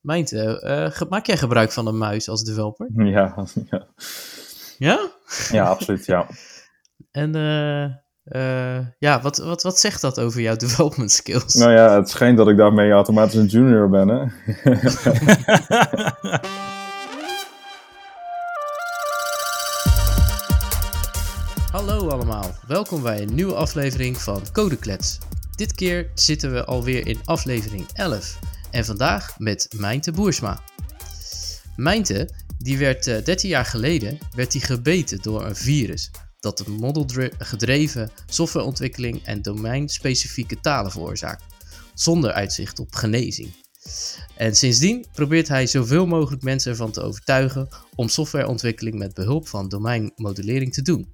Mijntje, uh, maak jij gebruik van een muis als developer? Ja, ja. Ja? Ja, absoluut, ja. En uh, ja, wat, wat, wat zegt dat over jouw development skills? Nou ja, het schijnt dat ik daarmee automatisch een junior ben, hè? Hallo allemaal, welkom bij een nieuwe aflevering van Codeklets. Dit keer zitten we alweer in aflevering 11 en vandaag met Mijnte Boersma. Mijnte, die werd 13 eh, jaar geleden werd die gebeten door een virus dat een model-gedreven softwareontwikkeling en domeinspecifieke talen veroorzaakt, zonder uitzicht op genezing. En sindsdien probeert hij zoveel mogelijk mensen ervan te overtuigen om softwareontwikkeling met behulp van domeinmodellering te doen.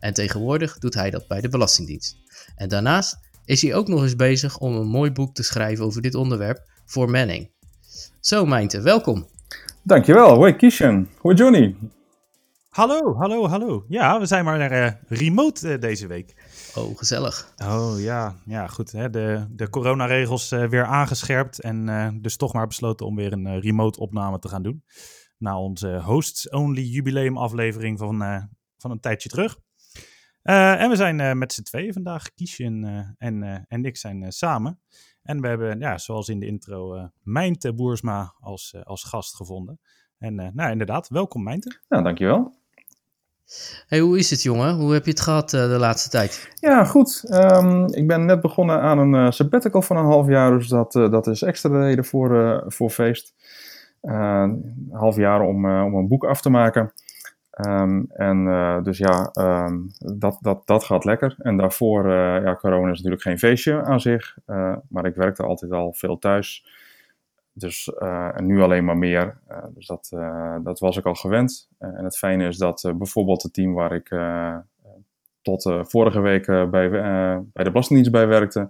En tegenwoordig doet hij dat bij de Belastingdienst. En daarnaast is hij ook nog eens bezig om een mooi boek te schrijven over dit onderwerp voor Manning. Zo Mijnte, welkom. Dankjewel. Hoi Kishan. Hoi Johnny. Hallo, hallo, hallo. Ja, we zijn maar naar uh, remote uh, deze week. Oh, gezellig. Oh ja, ja goed. Hè. De, de coronaregels uh, weer aangescherpt en dus toch maar besloten om weer een remote opname te gaan doen. Na onze hosts-only jubileum aflevering van, van een tijdje terug. en we zijn met z'n tweeën vandaag. Kiesjen en, en ik zijn samen. En we hebben, ja, zoals in de intro, uh, Mijnte Boersma als, als gast gevonden. En nou, inderdaad, welkom Mijnte. Nou, dankjewel. Hey, hoe is het jongen? Hoe heb je het gehad uh, de laatste tijd? Ja, goed. Um, ik ben net begonnen aan een uh, sabbatical van een half jaar, dus dat, uh, dat is extra reden voor, voor feest. een half jaar om, om een boek af te maken. Um, en dus ja, um, dat, dat, dat gaat lekker. En daarvoor, ja, corona is natuurlijk geen feestje aan zich, maar ik werkte altijd al veel thuis. Dus en nu alleen maar meer. Dus dat, dat was ik al gewend. en het fijne is dat bijvoorbeeld het team waar ik tot vorige week bij, bij de Belastingdienst bij werkte,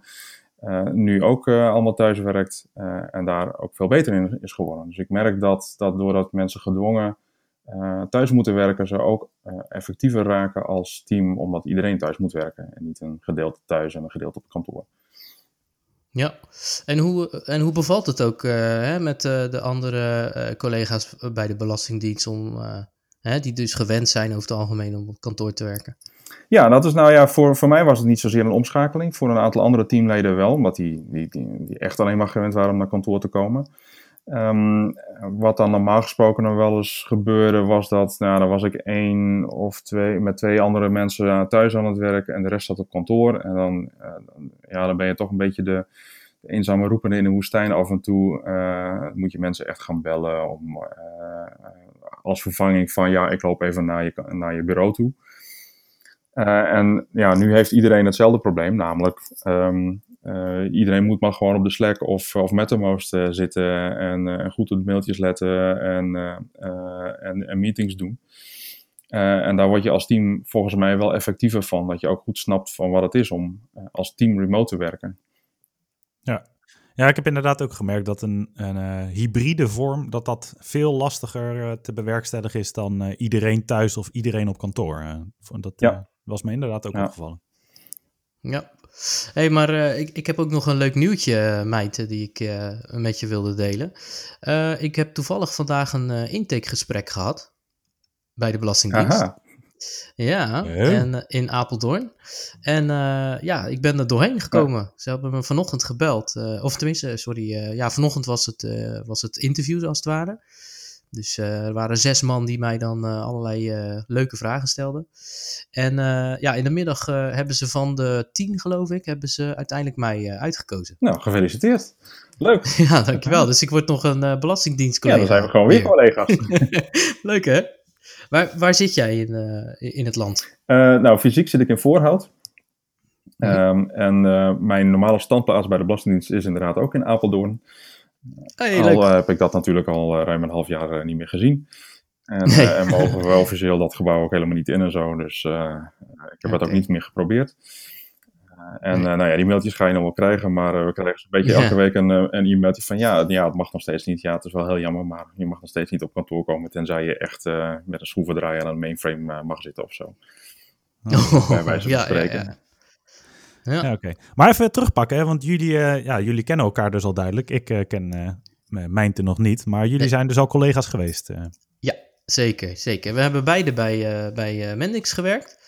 nu ook allemaal thuis werkt en daar ook veel beter in is geworden. Dus ik merk dat, dat doordat mensen gedwongen thuis moeten werken, ze ook effectiever raken als team, omdat iedereen thuis moet werken en niet een gedeelte thuis en een gedeelte op kantoor. Ja, en hoe, en hoe bevalt het ook uh, hè, met uh, de andere uh, collega's bij de Belastingdienst, om, hè, die dus gewend zijn over het algemeen om op kantoor te werken? Ja, dat is nou ja, voor, voor mij was het niet zozeer een omschakeling. Voor een aantal andere teamleden wel, omdat die, die, die, die echt alleen maar gewend waren om naar kantoor te komen. Um, wat dan normaal gesproken nog wel eens gebeurde, was dat, nou, dan was ik één of twee, met twee andere mensen thuis aan het werken en de rest zat op kantoor. En dan, uh, ja, dan ben je toch een beetje de, de eenzame roepende in de woestijn af en toe. Uh, moet je mensen echt gaan bellen om, als vervanging van, ja, ik loop even naar je, naar je bureau toe. en ja, nu heeft iedereen hetzelfde probleem, namelijk um, uh, iedereen moet maar gewoon op de Slack of, of MetaMost uh, zitten en, uh, goed op de mailtjes letten en, en, en, meetings doen. en daar word je als team volgens mij wel effectiever van, dat je ook goed snapt van wat het is om als team remote te werken. Ja. ja, ik heb inderdaad ook gemerkt dat een, een hybride vorm, dat dat veel lastiger te bewerkstelligen is dan iedereen thuis of iedereen op kantoor. dat ja. was me inderdaad ook ja. opgevallen. Ja, hey, maar uh, ik, ik heb ook nog een leuk nieuwtje, uh, Meite, die ik uh, met je wilde delen. ik heb toevallig vandaag een intakegesprek gehad bij de Belastingdienst. Aha. Ja, en, in Apeldoorn. En ja, ik ben er doorheen gekomen. Ja. Ze hebben me vanochtend gebeld. of tenminste, sorry. ja, vanochtend was het, was het interview als het ware. Dus uh, er waren zes man die mij dan uh, allerlei uh, leuke vragen stelden. En ja, in de middag hebben ze van de tien, geloof ik, hebben ze uiteindelijk mij uitgekozen. Nou, gefeliciteerd. Leuk. ja, dankjewel. Dus ik word nog een belastingdienstcollega. Ja, dan zijn we gewoon weer collega's. Leuk hè? Waar, waar zit jij in, in het land? nou, fysiek zit ik in Voorhout. Um, en mijn normale standplaats bij de Belastingdienst is inderdaad ook in Apeldoorn. Hey, al uh, heb ik dat natuurlijk al uh, ruim een half jaar uh, niet meer gezien. En, nee. en mogen we officieel dat gebouw ook helemaal niet in en zo. Dus ik heb okay. het ook niet meer geprobeerd. en nou ja, die mailtjes ga je nog wel krijgen, maar we krijgen een beetje ja. elke week een, een e-mailtje van ja, ja, het mag nog steeds niet. Ja, het is wel heel jammer, maar je mag nog steeds niet op kantoor komen, tenzij je echt met een schroevendraaier aan een mainframe mag zitten of zo. Oh, bij wijze van ja, spreken. Ja, ja. ja oké. Maar even terugpakken, hè, want jullie, uh, ja, jullie kennen elkaar dus al duidelijk. Ik uh, ken uh, Mijnte nog niet. Maar jullie zijn dus al collega's geweest. Ja, zeker, zeker. We hebben beide bij, bij Mendix gewerkt.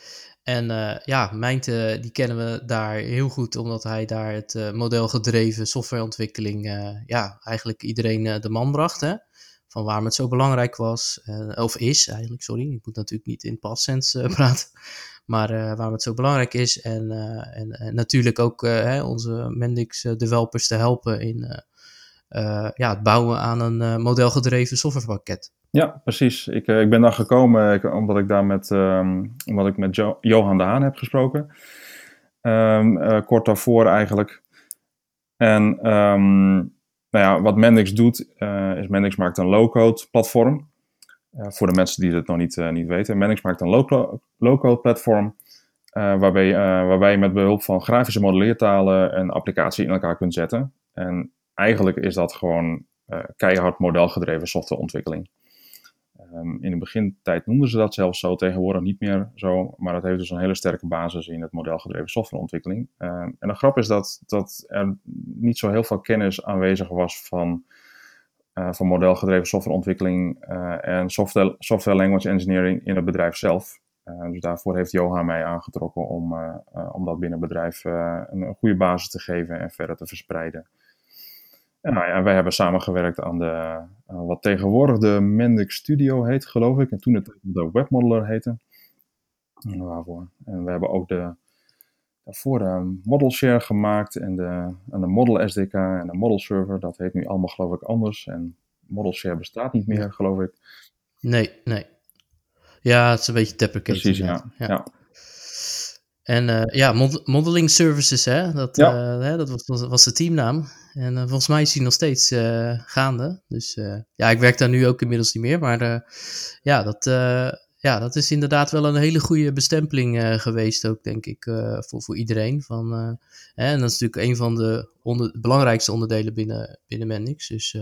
En ja, Mijnte, die kennen we daar heel goed, omdat hij daar het modelgedreven softwareontwikkeling, ja, eigenlijk iedereen de man bracht. Hè? Van waarom het zo belangrijk was, of is eigenlijk, sorry. Ik moet natuurlijk niet in past sense praten. Maar waarom het zo belangrijk is. En, en, en natuurlijk ook hè, onze Mendix developers te helpen in ja, het bouwen aan een modelgedreven softwarepakket. Ja, precies. Ik, ik ben daar gekomen omdat ik daar met, um, omdat ik met Johan de Haan heb gesproken. Um, kort daarvoor eigenlijk. En um, nou ja, wat Mendix doet, is Mendix maakt een low-code platform. Uh, voor de mensen die het nog niet, uh, niet weten. Mendix maakt een low-code platform. waarbij, waarbij je met behulp van grafische modelleertalen een applicatie in elkaar kunt zetten. En eigenlijk is dat gewoon keihard modelgedreven softwareontwikkeling. Um, in de begintijd noemden ze dat zelfs zo, tegenwoordig niet meer zo. Maar dat heeft dus een hele sterke basis in het modelgedreven softwareontwikkeling. Um, en de grap is dat, dat er niet zo heel veel kennis aanwezig was van, uh, van modelgedreven softwareontwikkeling uh, en software, software language engineering in het bedrijf zelf. Uh, dus daarvoor heeft Johan mij aangetrokken om, om dat binnen het bedrijf een, een goede basis te geven en verder te verspreiden. En nou ja, wij hebben samengewerkt aan de, wat tegenwoordig de Mendix Studio heet, geloof ik. En toen het de Webmodeler heette. En waarvoor. En we hebben ook de, daarvoor de Model Share gemaakt en de, en de Model SDK en de Model Server. Dat heet nu allemaal geloof ik anders. En Model Share bestaat niet meer, geloof ik. Nee, nee. Ja, het is een beetje deprecated. Precies, ja. ja. En uh, ja, modeling services, hè? Dat, ja. uh, hè, dat was, was, de teamnaam. En uh, volgens mij is die nog steeds gaande. Dus ja, ik werk daar nu ook inmiddels niet meer. Maar ja, dat, ja, dat is inderdaad wel een hele goede bestempeling geweest ook, denk ik, voor, voor iedereen. Van, hè, en dat is natuurlijk een van de onder, belangrijkste onderdelen binnen, binnen Mendix. Dus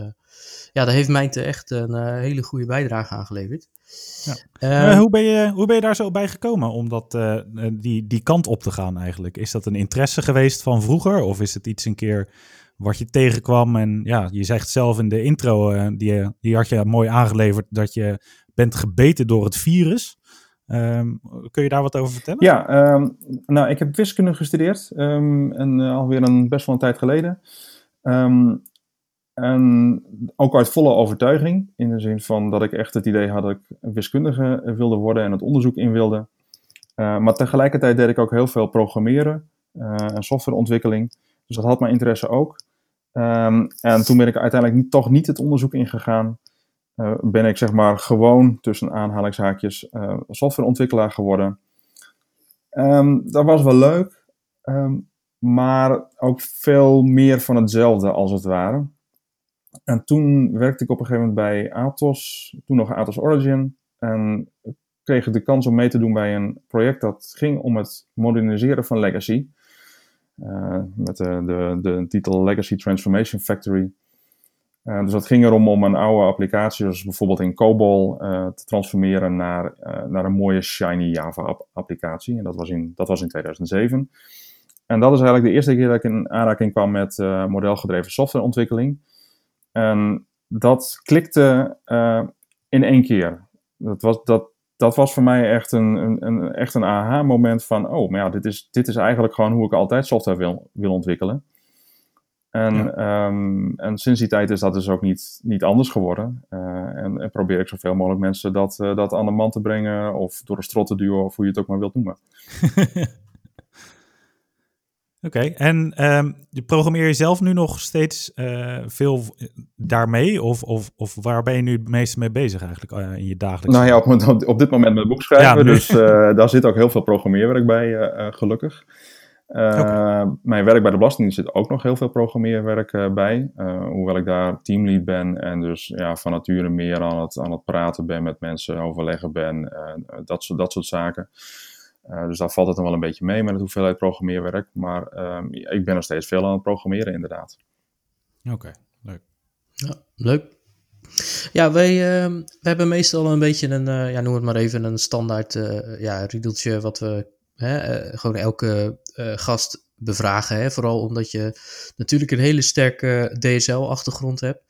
ja, daar heeft Mijnte echt een hele goede bijdrage aan geleverd. Ja. Uh, hoe, ben je, hoe ben je daar zo bij gekomen om dat, die, die kant op te gaan eigenlijk? Is dat een interesse geweest van vroeger of is het iets een keer wat je tegenkwam? En ja, je zegt zelf in de intro, uh, die, die had je mooi aangeleverd, dat je bent gebeten door het virus. Um, kun je daar wat over vertellen? Ja, um, nou ik heb wiskunde gestudeerd um, en alweer een, best wel een tijd geleden. En ook uit volle overtuiging, in de zin van dat ik echt het idee had dat ik wiskundige wilde worden en het onderzoek in wilde. Maar tegelijkertijd deed ik ook heel veel programmeren uh, en softwareontwikkeling. Dus dat had mijn interesse ook. En toen ben ik uiteindelijk niet, toch niet het onderzoek ingegaan. Uh, ben ik zeg maar gewoon tussen aanhalingshaakjes softwareontwikkelaar geworden. Um, dat was wel leuk, um, maar ook veel meer van hetzelfde als het ware. En toen werkte ik op een gegeven moment bij Atos, toen nog Atos Origin. En kreeg ik de kans om mee te doen bij een project dat ging om het moderniseren van legacy. Uh, met de, de, titel Legacy Transformation Factory. Uh, dus dat ging erom om een oude applicatie, zoals bijvoorbeeld in COBOL, uh, te transformeren naar, naar een mooie shiny Java applicatie. En dat was, in, dat was in 2007. En dat is eigenlijk de eerste keer dat ik in aanraking kwam met modelgedreven softwareontwikkeling. En dat klikte in één keer. Dat was, dat, dat was voor mij echt een, een, een echt een aha-moment van, oh, maar ja, dit is, dit is eigenlijk gewoon hoe ik altijd software wil, wil ontwikkelen. En, ja. um, en sinds die tijd is dat dus ook niet, niet anders geworden. Uh, en, en, probeer ik zoveel mogelijk mensen dat, uh, dat aan de man te brengen, of door de strot te duwen, of hoe je het ook maar wilt noemen. Oké, en um, je programmeer je zelf nu nog steeds uh, veel daarmee? Of, of, of waar ben je nu het meeste mee bezig eigenlijk in je dagelijks Nou ja, op, op dit moment met boek schrijven. Ja, dus daar zit ook heel veel programmeerwerk bij, gelukkig. Okay. Mijn werk bij de Belastingdienst zit ook nog heel veel programmeerwerk bij. hoewel ik daar teamlead ben en dus ja, van nature meer aan het, aan het praten ben met mensen, overleggen ben, dat, soort, dat soort zaken. Uh, dus daar valt het dan wel een beetje mee met de hoeveelheid programmeerwerk. Maar um, ik ben nog steeds veel aan het programmeren, inderdaad. Oké, okay, leuk. Ja, leuk. Ja, wij, uh, we hebben meestal een beetje een, uh, ja, noem het maar even, een standaard uh, ja, riedeltje wat we hè, gewoon elke gast bevragen. Hè? Vooral omdat je natuurlijk een hele sterke DSL-achtergrond hebt.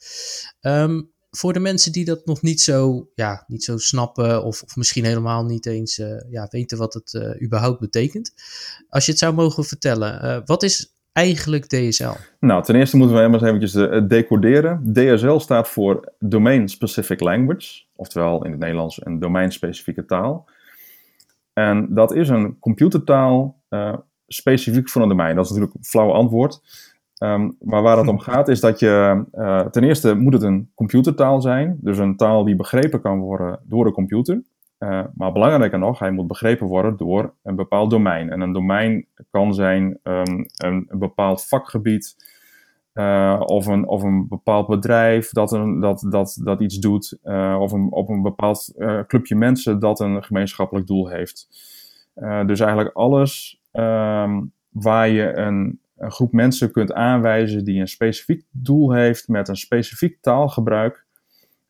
Ehm, voor de mensen die dat nog niet zo, ja, niet zo snappen, of, of misschien helemaal niet eens ja, weten wat het überhaupt betekent. Als je het zou mogen vertellen, wat is eigenlijk DSL? Nou, ten eerste moeten we eens eventjes decoderen. DSL staat voor Domain Specific Language, oftewel in het Nederlands een domeinspecifieke taal. En dat is een computertaal specifiek voor een domein. Dat is natuurlijk een flauw antwoord. Um, maar waar het om gaat is dat je, uh, ten eerste moet het een computertaal zijn, dus een taal die begrepen kan worden door de computer. Uh, maar belangrijker nog, hij moet begrepen worden door een bepaald domein. En een domein kan zijn um, een, een, bepaald vakgebied uh, of, een, of een bepaald bedrijf dat, een, dat, dat, dat iets doet, of een, op een bepaald clubje mensen dat een gemeenschappelijk doel heeft. dus eigenlijk alles um, waar je een, groep mensen kunt aanwijzen die een specifiek doel heeft met een specifiek taalgebruik.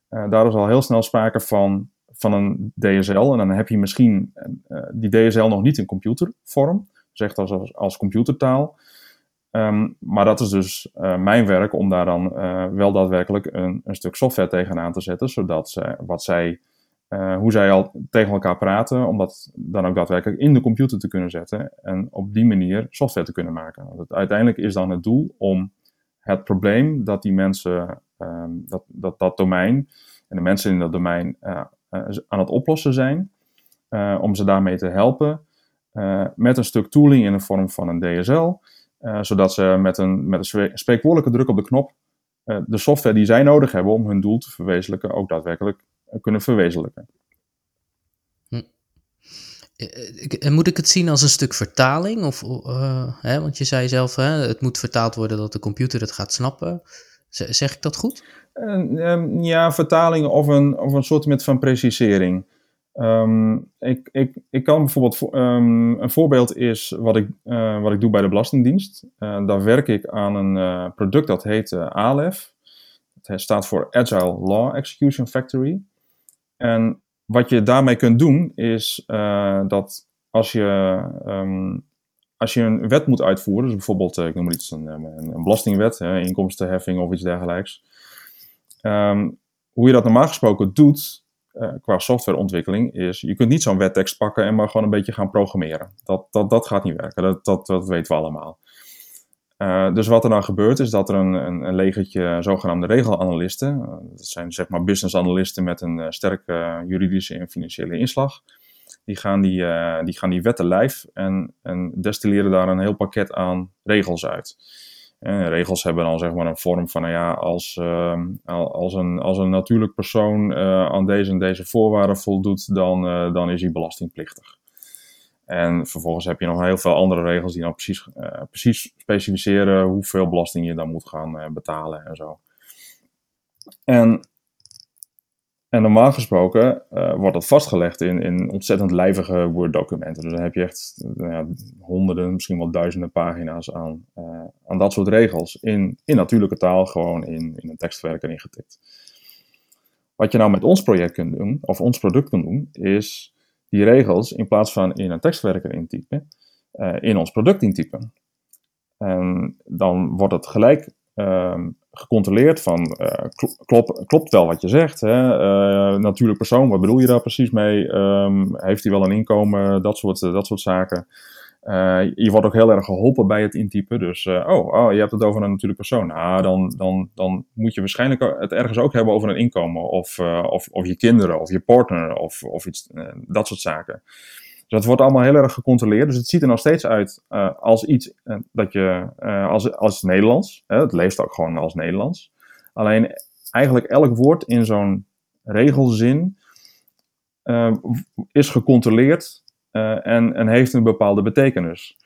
daar is al heel snel sprake van van een DSL. En dan heb je misschien uh, die DSL nog niet in computervorm, echt als, als, computertaal. Um, maar dat is dus uh, mijn werk om daar dan uh, wel daadwerkelijk een, een, stuk software tegenaan te zetten, zodat ze, wat zij, hoe zij al tegen elkaar praten, om dat dan ook daadwerkelijk in de computer te kunnen zetten en op die manier software te kunnen maken. Want uiteindelijk is dan het doel om het probleem dat die mensen, um, dat, dat, dat domein en de mensen in dat domein eh, aan het oplossen zijn. Eh, om ze daarmee te helpen eh, met een stuk tooling in de vorm van een DSL. zodat ze met een, met een spreekwoordelijke druk op de knop de software die zij nodig hebben om hun doel te verwezenlijken ook daadwerkelijk kunnen verwezenlijken. Hm. En moet ik het zien als een stuk vertaling? Of, hè, want je zei zelf, hè, het moet vertaald worden dat de computer het gaat snappen. Zeg ik dat goed? Um, ja, vertaling of een, of een soort van precisering. Um, ik, ik, ik kan bijvoorbeeld, um, een voorbeeld is wat ik, uh, wat ik doe bij de Belastingdienst. Uh, daar werk ik aan een uh, product dat heet ALEF. Het staat voor Agile Law Execution Factory. En wat je daarmee kunt doen is dat als je als je een wet moet uitvoeren, dus bijvoorbeeld, ik noem maar iets, een, een belastingwet, hè, inkomstenheffing of iets dergelijks, Um, hoe je dat normaal gesproken doet qua softwareontwikkeling is, je kunt niet zo'n wettekst pakken en maar gewoon een beetje gaan programmeren. Dat, dat, dat gaat niet werken, dat, dat, dat weten we allemaal. Uh, dus wat er dan gebeurt is dat er een, een, een legertje zogenaamde regelanalisten, uh, dat zijn zeg maar business analisten met een sterke juridische en financiële inslag, die gaan die, die, gaan die wetten lijf en, en destilleren daar een heel pakket aan regels uit. En regels hebben dan zeg maar een vorm van, nou ja, als, uh, als, een, als een natuurlijk persoon aan deze en deze voorwaarden voldoet, dan, dan is hij belastingplichtig. En vervolgens heb je nog heel veel andere regels die dan precies, uh, precies specificeren hoeveel belasting je dan moet gaan betalen en zo. En en normaal gesproken uh, wordt dat vastgelegd in, in ontzettend lijvige Word-documenten. Dus dan heb je echt uh, ja, honderden, misschien wel duizenden pagina's aan, aan dat soort regels. In, in natuurlijke taal, gewoon in, in een tekstverwerker ingetikt. Wat je nou met ons project kunt doen, of ons product kunt doen, is die regels in plaats van in een tekstverwerker intypen, in ons product intypen. En dan wordt het gelijk Ehm, gecontroleerd van uh, klopt wel wat je zegt. Hè? Uh, natuurlijk persoon, wat bedoel je daar precies mee? Um, heeft hij wel een inkomen? Dat soort, eh, dat soort zaken. Uh, je wordt ook heel erg geholpen bij het intypen. Dus, oh, oh, je hebt het over een natuurlijk persoon. Nou, dan, dan, dan moet je waarschijnlijk het ergens ook hebben over een inkomen. Of, of, of je kinderen, of je partner, of, of iets, dat soort zaken. Dus dat wordt allemaal heel erg gecontroleerd. Dus het ziet er nog steeds uit als iets dat je, als, als Nederlands, het leest ook gewoon als Nederlands. Alleen eigenlijk elk woord in zo'n regelzin is gecontroleerd en, en heeft een bepaalde betekenis.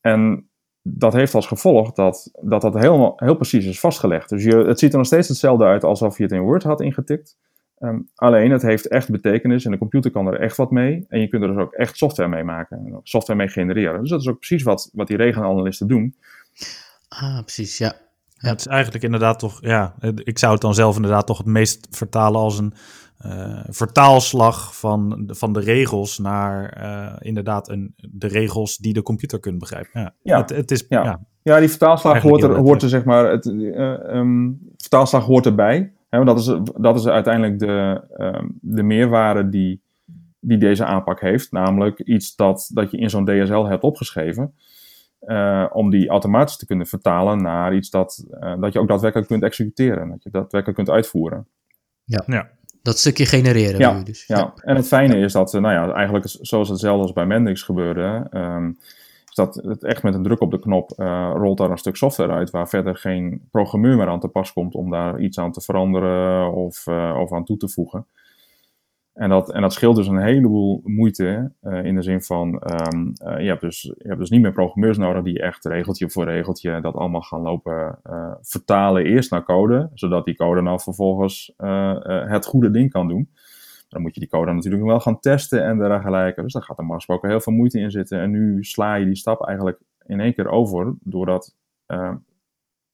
en dat heeft als gevolg dat dat, dat helemaal, heel precies is vastgelegd. Dus je, het ziet er nog steeds hetzelfde uit alsof je het in Word had ingetikt. Um, alleen het heeft echt betekenis en de computer kan er echt wat mee. En je kunt er dus ook echt software mee maken en software mee genereren. Dus dat is ook precies wat, wat die regenanalisten doen. Ah, precies, ja. ja. Het is eigenlijk inderdaad toch, ja, ik zou het dan zelf inderdaad toch het meest vertalen als een, vertaalslag van, van de regels naar inderdaad een, de regels die de computer kunt begrijpen. Ja, ja. Het, het, is, ja. ja. ja die vertaalslag hoort er, hoort er, zeg maar, het, um, vertaalslag hoort erbij. Hè, dat, is, dat is uiteindelijk de, um, de meerwaarde die, die deze aanpak heeft. Namelijk iets dat, dat je in zo'n DSL hebt opgeschreven. Uh, om die automatisch te kunnen vertalen naar iets dat, uh, dat je ook daadwerkelijk kunt executeren. Dat je daadwerkelijk kunt uitvoeren. Ja, ja. Dat stukje genereren ja, dus. Ja. ja, en het fijne is dat, nou ja, eigenlijk zoals hetzelfde als bij Mendix gebeurde, um, is dat het echt met een druk op de knop uh, rolt daar een stuk software uit waar verder geen programmeur meer aan te pas komt om daar iets aan te veranderen of, of aan toe te voegen. En dat, en dat scheelt dus een heleboel moeite uh, in de zin van, um, je, hebt dus, je hebt dus niet meer programmeurs nodig die echt regeltje voor regeltje dat allemaal gaan lopen uh, vertalen eerst naar code, zodat die code nou vervolgens het goede ding kan doen. Dan moet je die code natuurlijk wel gaan testen en dergelijke. Dus daar gaat normaal gesproken heel veel moeite in zitten. En nu sla je die stap eigenlijk in één keer over, doordat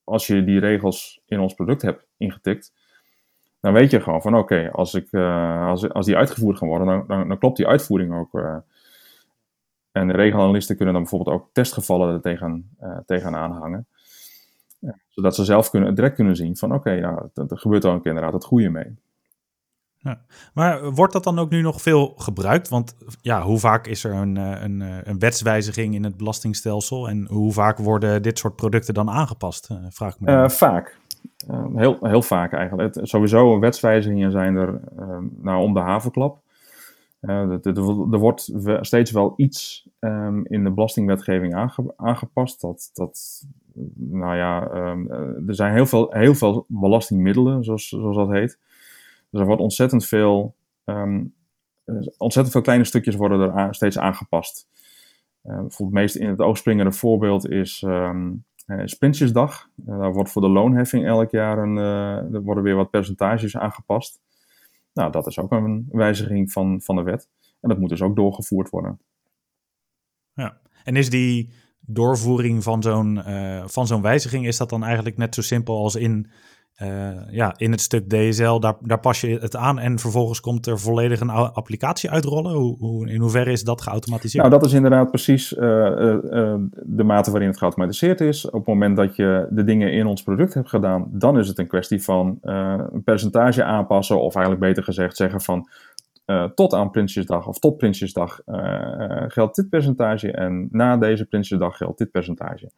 als je die regels in ons product hebt ingetikt, dan weet je gewoon van oké, okay, als, ik, uh, als, als die uitgevoerd gaan worden, dan, dan, dan klopt die uitvoering ook. Uh. En de regelanalisten kunnen dan bijvoorbeeld ook testgevallen er tegen, uh, tegenaan hangen. Ja, zodat ze zelf kunnen, direct kunnen zien van oké, okay, nou, er gebeurt ook inderdaad het goede mee. Ja. Maar wordt dat dan ook nu nog veel gebruikt? Want ja, hoe vaak is er een, een, een wetswijziging in het belastingstelsel en hoe vaak worden dit soort producten dan aangepast? Vraag ik me. vaak. Uh, heel, heel vaak eigenlijk. Het, sowieso wetswijzigingen zijn er uh, nou, om de havenklap. Uh, er wordt steeds wel iets um, in de belastingwetgeving aange, aangepast. Dat, dat, nou ja, um, er zijn heel veel, heel veel belastingmiddelen, zoals, zoals dat heet. Dus er wordt ontzettend veel, um, ontzettend veel kleine stukjes worden er steeds aangepast. bijvoorbeeld het meest in het oog springende voorbeeld is uh, is Prinsjesdag. Uh, daar wordt voor de loonheffing elk jaar een, uh, er worden weer wat percentages aangepast. Nou, dat is ook een wijziging van, van de wet. En dat moet dus ook doorgevoerd worden. Ja, en is die doorvoering van zo'n van zo'n wijziging, is dat dan eigenlijk net zo simpel als in uh, ja, in het stuk DSL, daar, daar pas je het aan en vervolgens komt er volledig een applicatie uitrollen. Hoe, hoe, in hoeverre is dat geautomatiseerd? Nou, dat is inderdaad precies uh, uh, de mate waarin het geautomatiseerd is. Op het moment dat je de dingen in ons product hebt gedaan, dan is het een kwestie van een percentage aanpassen, of eigenlijk beter gezegd zeggen van tot aan Prinsjesdag of tot Prinsjesdag geldt dit percentage en na deze Prinsjesdag geldt dit percentage.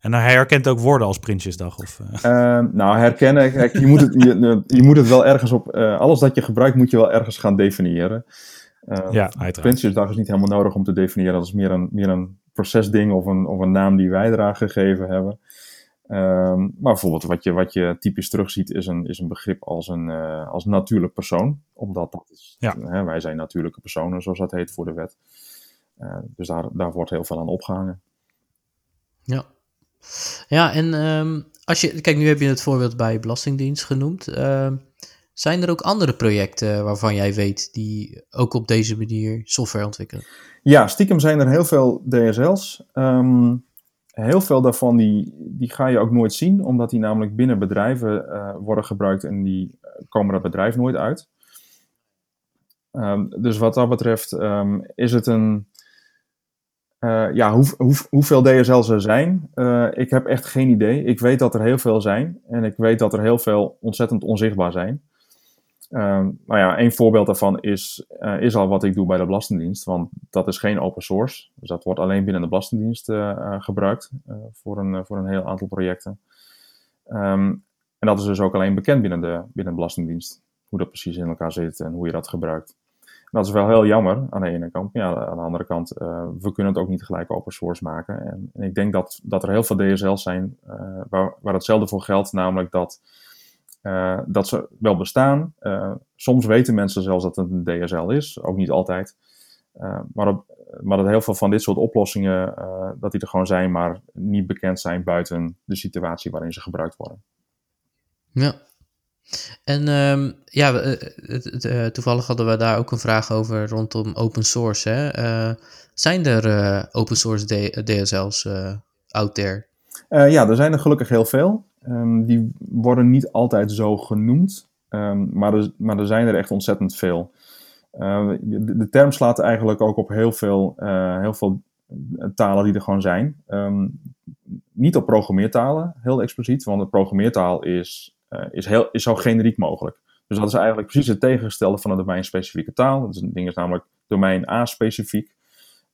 En hij herkent ook woorden als Prinsjesdag? Of, uh... Uh, nou, herkennen, kijk, je, moet het, je, je, moet het wel ergens op... Uh, alles dat je gebruikt moet je wel ergens gaan definiëren. ja, uiteraard. Prinsjesdag is niet helemaal nodig om te definiëren. Dat is meer een, meer een procesding of een, of een naam die wij eraan gegeven hebben. Um, maar bijvoorbeeld wat je, wat je typisch terugziet is een, is een begrip als een uh, als natuurlijk persoon. Omdat dat is, ja. hè, wij zijn natuurlijke personen, zoals dat heet voor de wet. dus daar, daar wordt heel veel aan opgehangen. Ja, ja, en um, als je, kijk, nu heb je het voorbeeld bij Belastingdienst genoemd. Uh, zijn er ook andere projecten waarvan jij weet die ook op deze manier software ontwikkelen? Ja, stiekem zijn er heel veel DSL's. Um, heel veel daarvan die, die ga je ook nooit zien, omdat die namelijk binnen bedrijven uh, worden gebruikt en die komen dat bedrijf nooit uit. Dus wat dat betreft is het een uh, ja, hoe, hoe, hoeveel DSL's er zijn, uh, ik heb echt geen idee. Ik weet dat er heel veel zijn en ik weet dat er heel veel ontzettend onzichtbaar zijn. Uh, nou ja, een voorbeeld daarvan is, uh, is al wat ik doe bij de Belastingdienst, want dat is geen open source. Dus dat wordt alleen binnen de Belastingdienst gebruikt voor, een, voor een heel aantal projecten. Um, en dat is dus ook alleen bekend binnen de, binnen de Belastingdienst, hoe dat precies in elkaar zit en hoe je dat gebruikt. Dat is wel heel jammer aan de ene kant. Ja, aan de andere kant, uh, we kunnen het ook niet gelijk open source maken. En, en ik denk dat, dat er heel veel DSL's zijn uh, waar, waar hetzelfde voor geldt. Namelijk dat, uh, dat ze wel bestaan. soms weten mensen zelfs dat het een DSL is. Ook niet altijd. maar, op, maar dat heel veel van dit soort oplossingen, dat die er gewoon zijn, maar niet bekend zijn buiten de situatie waarin ze gebruikt worden. Ja, en um, ja, uh, toevallig hadden we daar ook een vraag over rondom open source. Hè? Uh, zijn er open source DSL's out there? ja, er zijn er gelukkig heel veel. Um, die worden niet altijd zo genoemd. Ehm, maar, er, maar er zijn er echt ontzettend veel. De, de, term slaat eigenlijk ook op heel veel, heel veel talen die er gewoon zijn. Niet op programmeertalen, heel expliciet, want een programmeertaal is, is, heel, is zo generiek mogelijk. Dus dat is eigenlijk precies het tegengestelde van een domeinspecifieke taal. Dat is een ding is namelijk domein A-specifiek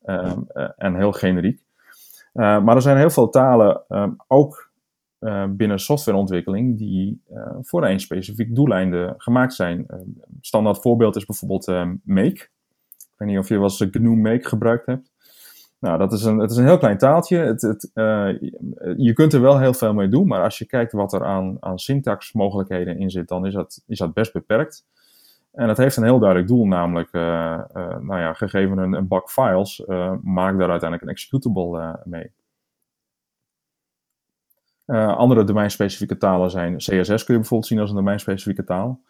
um, en heel generiek. maar er zijn heel veel talen, um, ook binnen softwareontwikkeling die voor een specifiek doeleinde gemaakt zijn. Uh, standaard voorbeeld is bijvoorbeeld Make. Ik weet niet of je wel eens GNU Make gebruikt hebt. Nou, dat is een, het is een heel klein taaltje. Het, het, je kunt er wel heel veel mee doen, maar als je kijkt wat er aan, aan syntaxmogelijkheden in zit, dan is dat, is dat best beperkt. En het heeft een heel duidelijk doel, namelijk, nou ja, gegeven een, bak files, maak daar uiteindelijk een executable mee. Andere domeinspecifieke talen zijn CSS kun je bijvoorbeeld zien als een domeinspecifieke taal.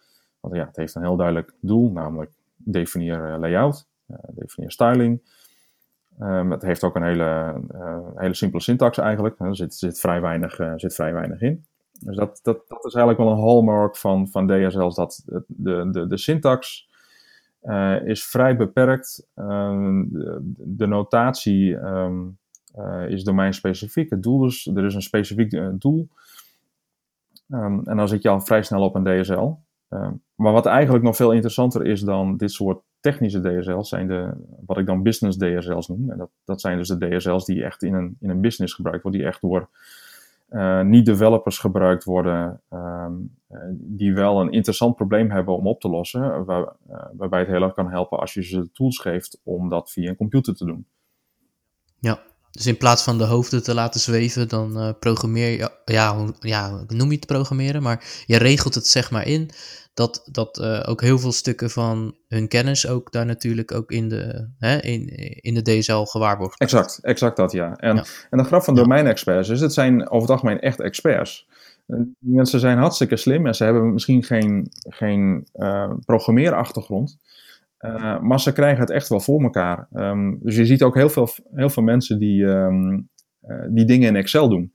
Want ja, het heeft een heel duidelijk doel, namelijk definieer layout, definieer styling. Um, het heeft ook een hele, hele simpele syntax eigenlijk. Er zit, zit, vrij weinig, zit vrij weinig in. Dus dat, dat, dat is eigenlijk wel een hallmark van, van DSL's, dat de, de, de syntax is vrij beperkt. Ehm, de, notatie um, uh, is domeinspecifiek. Het doel is, er is een specifiek doel. Um, en dan zit je al vrij snel op een DSL. Um, ehm, maar wat eigenlijk nog veel interessanter is dan dit soort technische DSL's, zijn de, wat ik dan business DSL's noem. En dat, dat zijn dus de DSL's die echt in een, in een business gebruikt worden, die echt door uh, niet-developers gebruikt worden, um, die wel een interessant probleem hebben om op te lossen, waar, waarbij het heel erg kan helpen als je ze de tools geeft om dat via een computer te doen. Ja, dus in plaats van de hoofden te laten zweven, dan programmeer je, ja, ja, noem je het programmeren, maar je regelt het zeg maar in dat, dat uh, ook heel veel stukken van hun kennis ook daar natuurlijk ook in de, hè, in, in de DSL gewaarborgd Exact, exact dat ja. En, ja. en de grap van domeinexperts is, het zijn over het algemeen echt experts. Die mensen zijn hartstikke slim en ze hebben misschien geen, geen uh, programmeerachtergrond. Uh, maar ze krijgen het echt wel voor elkaar. Um, dus je ziet ook heel veel, heel veel mensen die, um, uh, die dingen in Excel doen.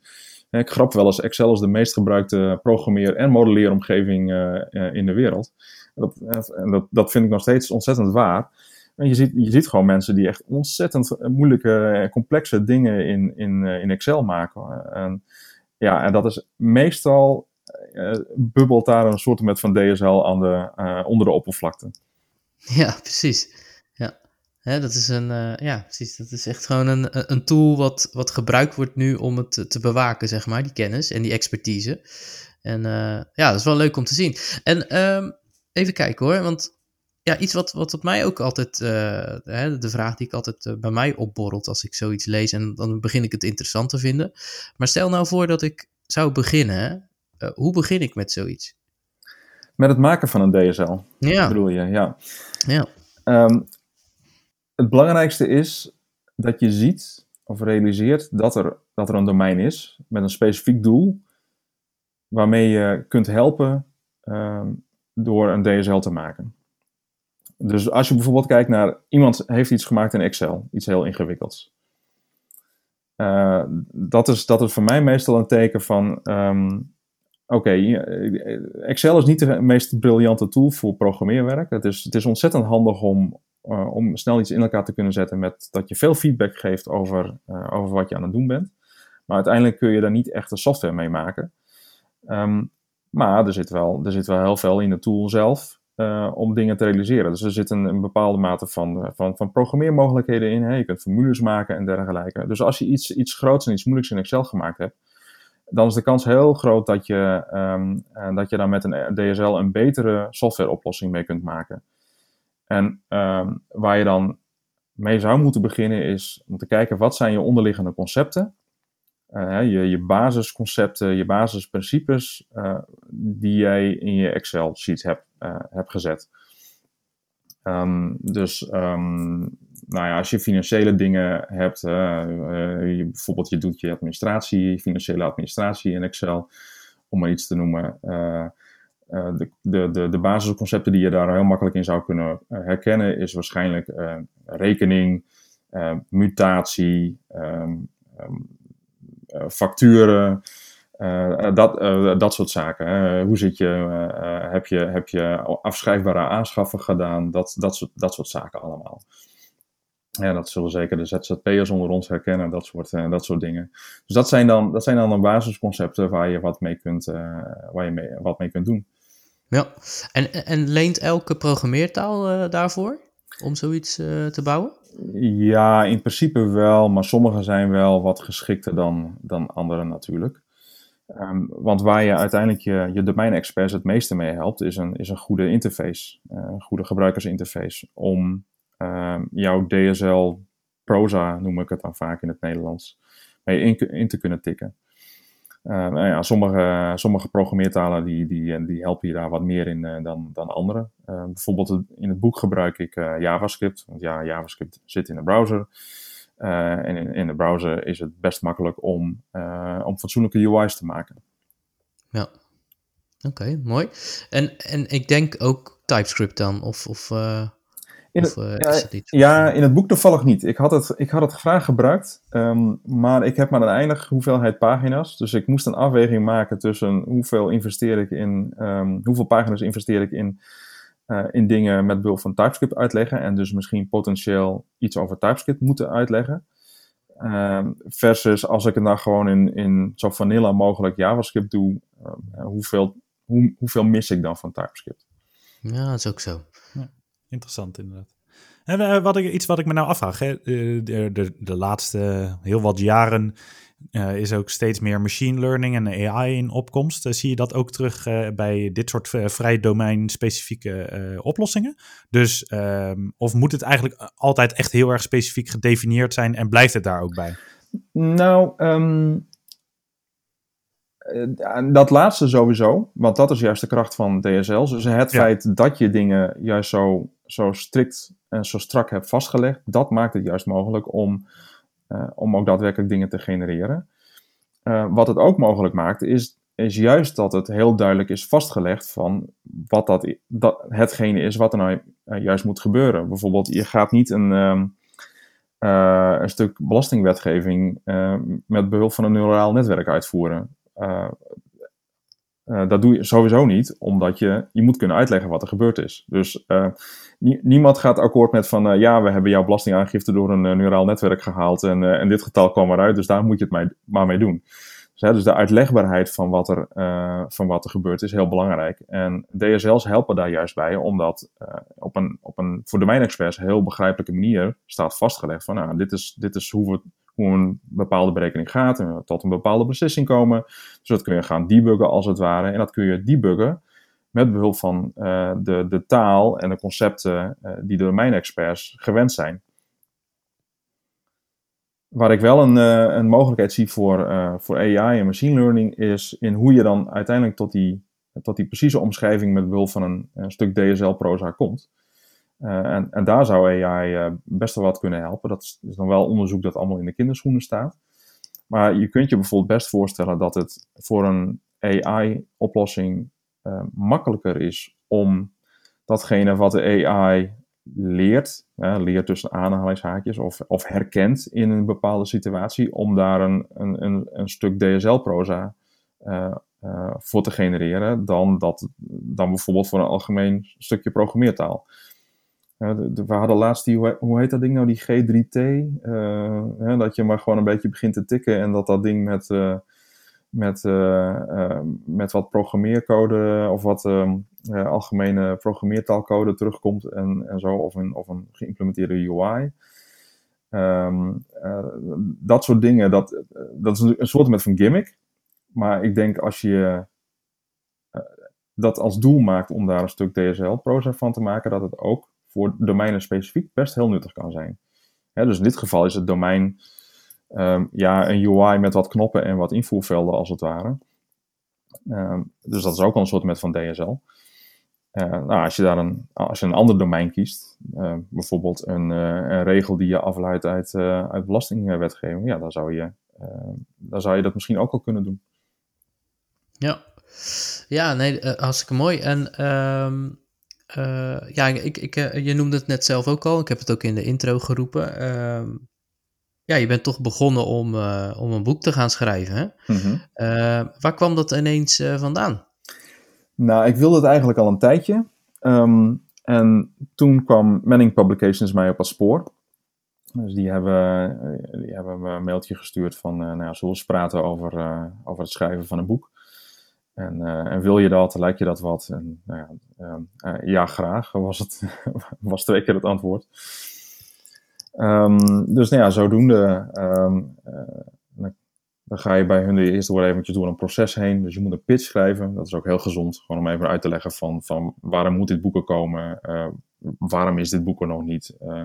Ik grap wel eens, Excel is de meest gebruikte programmeer- en modelleeromgeving uh, in de wereld. Dat, dat, dat vind ik nog steeds ontzettend waar. En je ziet, je ziet gewoon mensen die echt ontzettend moeilijke, complexe dingen in, in, in Excel maken. En, ja, en dat is meestal, bubbelt daar een soort met van DSL aan de, onder de oppervlakte. Ja, precies. Dat is een, uh, ja, precies. Dat is echt gewoon een, een tool wat, wat gebruikt wordt nu om het te, te bewaken, zeg maar, die kennis en die expertise. En uh, ja, dat is wel leuk om te zien. En um, even kijken hoor, want ja, iets wat, wat op mij ook altijd, uh, hè, de vraag die ik altijd bij mij opborrelt als ik zoiets lees en dan begin ik het interessant te vinden. Maar stel nou voor dat ik zou beginnen, hoe begin ik met zoiets? Met het maken van een DSL. Ja. Bedoel je, ja. Ja. Um, het belangrijkste is dat je ziet of realiseert dat er, dat er een domein is met een specifiek doel waarmee je kunt helpen um, door een DSL te maken. Dus als je bijvoorbeeld kijkt naar iemand heeft iets gemaakt in Excel, iets heel ingewikkelds. Uh, dat, is, dat is voor mij meestal een teken van um, Oké, eh, Excel is niet de meest briljante tool voor programmeerwerk. Het is, het is ontzettend handig om, uh, om snel iets in elkaar te kunnen zetten met dat je veel feedback geeft over, uh, over wat je aan het doen bent. Maar uiteindelijk kun je daar niet echt de software mee maken. Um, maar er zit, wel, er zit wel heel veel in de tool zelf uh, om dingen te realiseren. Dus er zit een, bepaalde mate van, van, van programmeermogelijkheden in. Je kunt formules maken en dergelijke. Dus als je iets, iets groots en iets moeilijks in Excel gemaakt hebt, dan is de kans heel groot dat je, um, dat je daar met een DSL een betere softwareoplossing mee kunt maken. En um, waar je dan mee zou moeten beginnen is om te kijken wat zijn je onderliggende concepten. Uh, je, je basisconcepten, je basisprincipes uh, die jij in je Excel sheet hebt, hebt gezet. Um, dus um, nou ja, als je financiële dingen hebt, bijvoorbeeld je doet je administratie, financiële administratie in Excel, om maar iets te noemen. Uh, de, de, de, de basisconcepten die je daar heel makkelijk in zou kunnen herkennen, is waarschijnlijk rekening, mutatie, um, facturen, dat, dat soort zaken. Hoe zit je, heb je, heb je afschrijfbare aanschaffen gedaan? Dat, dat, soort, dat soort zaken allemaal. Ja, dat zullen zeker de ZZP'ers onder ons herkennen, dat soort, dat soort dingen. Dus dat zijn dan, dat zijn dan de basisconcepten waar je wat mee kunt, waar je mee, wat mee kunt doen. Ja, en, en leent elke programmeertaal daarvoor om zoiets te bouwen? Ja, in principe wel, maar sommige zijn wel wat geschikter dan, dan andere natuurlijk. Um, want waar je uiteindelijk je, je domein-experts het meeste mee helpt, is een, is een goede interface, uh, een goede gebruikersinterface. Om um, jouw DSL proza, noem ik het dan vaak in het Nederlands, mee in te kunnen tikken. Uh, nou ja, sommige, sommige programmeertalen die, die, die helpen je daar wat meer in uh, dan, dan andere. Bijvoorbeeld in het boek gebruik ik JavaScript. Want ja, JavaScript zit in de browser. en in, in de browser is het best makkelijk om, om fatsoenlijke UI's te maken. Ja, oké, mooi. En, en ik denk ook TypeScript dan, of... of in het, ja, ja, in het boek toevallig niet. Ik had het, ik had het graag gebruikt, um, maar ik heb maar een eindig hoeveelheid pagina's. Dus ik moest een afweging maken tussen hoeveel investeer ik in, um, hoeveel pagina's investeer ik in, uh, in dingen met behulp van TypeScript uitleggen. En dus misschien potentieel iets over TypeScript moeten uitleggen. Um, versus als ik het nou gewoon in, in zo vanilla mogelijk JavaScript doe, hoeveel, hoe, hoeveel mis ik dan van TypeScript? Ja, dat is ook zo. Interessant inderdaad. En uh, wat ik, iets wat ik me nou afvraag, hè? De, de, de laatste heel wat jaren uh, is ook steeds meer machine learning en AI in opkomst. Uh, zie je dat ook terug bij dit soort vrij domein-specifieke oplossingen? Dus, ehm, of moet het eigenlijk altijd echt heel erg specifiek gedefinieerd zijn en blijft het daar ook bij? Nou, um, eh, dat laatste sowieso, want dat is juist de kracht van DSL's. Dus het feit dat je dingen juist zo, zo strikt en zo strak hebt vastgelegd, dat maakt het juist mogelijk om, uh, om ook daadwerkelijk dingen te genereren. Uh, wat het ook mogelijk maakt, is, is juist dat het heel duidelijk is vastgelegd van wat dat, dat hetgene is wat er nou juist moet gebeuren. Bijvoorbeeld, je gaat niet een, uh, een stuk belastingwetgeving met behulp van een neuraal netwerk uitvoeren. Uh, dat doe je sowieso niet, omdat je, je moet kunnen uitleggen wat er gebeurd is. Dus uh, niemand gaat akkoord met van, ja, we hebben jouw belastingaangifte door een neuraal netwerk gehaald en, en dit getal kwam eruit, dus daar moet je het maar mee doen. Dus, dus de uitlegbaarheid van wat, er, van wat er gebeurt is heel belangrijk. En DSL's helpen daar juist bij, omdat op een, op een voor domeinexperts heel begrijpelijke manier staat vastgelegd van, nou, dit is, dit is hoe we hoe een bepaalde berekening gaat en tot een bepaalde beslissing komen. Dus dat kun je gaan debuggen als het ware. En dat kun je debuggen met behulp van uh, de, de taal en de concepten die de domeinexperts gewend zijn. Waar ik wel een, uh, een mogelijkheid zie voor, voor AI en machine learning is in hoe je dan uiteindelijk tot die, tot die precieze omschrijving met behulp van een, stuk DSL-proza komt. Uh, en, en, daar zou AI eh, best wel wat kunnen helpen. Dat is, is, dan wel onderzoek dat allemaal in de kinderschoenen staat. Maar je kunt je bijvoorbeeld best voorstellen dat het voor een AI-oplossing eh, makkelijker is om datgene wat de AI leert, leert tussen aanhalingshaakjes of, of herkent in een bepaalde situatie, om daar een, een, een, een stuk DSL-proza voor te genereren, dan, dat, dan bijvoorbeeld voor een algemeen stukje programmeertaal. Ja, we hadden laatst die, hoe heet dat ding nou, die G3T? Uh, dat je maar gewoon een beetje begint te tikken en dat dat ding met, met, uh, met wat programmeercode of wat ehm, algemene programmeertaalcode terugkomt en, en zo, of een, of een geïmplementeerde UI. Um, dat soort dingen, dat, dat is een soort met van gimmick. Maar ik denk als je dat als doel maakt om daar een stuk DSL-proza van te maken, dat het ook voor domeinen specifiek best heel nuttig kan zijn. dus in dit geval is het domein um, ja, een UI met wat knoppen en wat invoervelden als het ware. Um, dus dat is ook al een soort met van DSL. Eh, nou, als je daar een, als je een ander domein kiest, uh, bijvoorbeeld een, uh, een, regel die je afleidt uit, uit belastingwetgeving, ja, dan zou, je, dan zou je dat misschien ook al kunnen doen. Ja, ja nee, hartstikke mooi. En ja, ik, ik, eh, je noemde het net zelf ook al. Ik heb het ook in de intro geroepen. Ja, je bent toch begonnen om, om een boek te gaan schrijven. Hè? Mhm. waar kwam dat ineens vandaan? Nou, ik wilde het eigenlijk al een tijdje. Ehm, en toen kwam Manning Publications mij op het spoor. Dus die hebben, die hebben me een mailtje gestuurd van, nou ja, zullen we eens praten over, over het schrijven van een boek. En, en, wil je dat, lijkt je dat wat? En, nou ja, uh, ja, graag was, het, was twee keer het antwoord. Um, dus nou ja, zodoende um, dan ga je bij hun de eerste eventjes door een proces heen. Dus je moet een pitch schrijven. Dat is ook heel gezond. Gewoon om even uit te leggen van, van waarom moet dit boek er komen? Uh, waarom is dit boek er nog niet? Uh,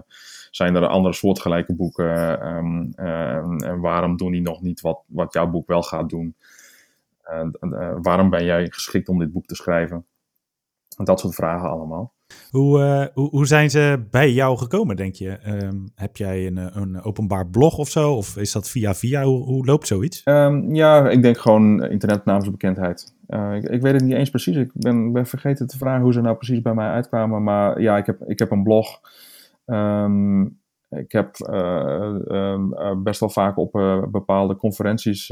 zijn er andere soortgelijke boeken? Um, en waarom doen die nog niet wat, wat jouw boek wel gaat doen? waarom ben jij geschikt om dit boek te schrijven? Dat soort vragen allemaal. Hoe, uh, hoe, hoe, zijn ze bij jou gekomen, denk je? Um, heb jij een, een, openbaar blog of zo? Of is dat via via? Hoe, hoe loopt zoiets? Um, ja, ik denk gewoon internetnaamsbekendheid. Uh, ik, ik, weet het niet eens precies. Ik ben, ben, vergeten te vragen hoe ze nou precies bij mij uitkwamen. Maar ja, ik heb, ik heb een blog. Um, ik heb best wel vaak op bepaalde conferenties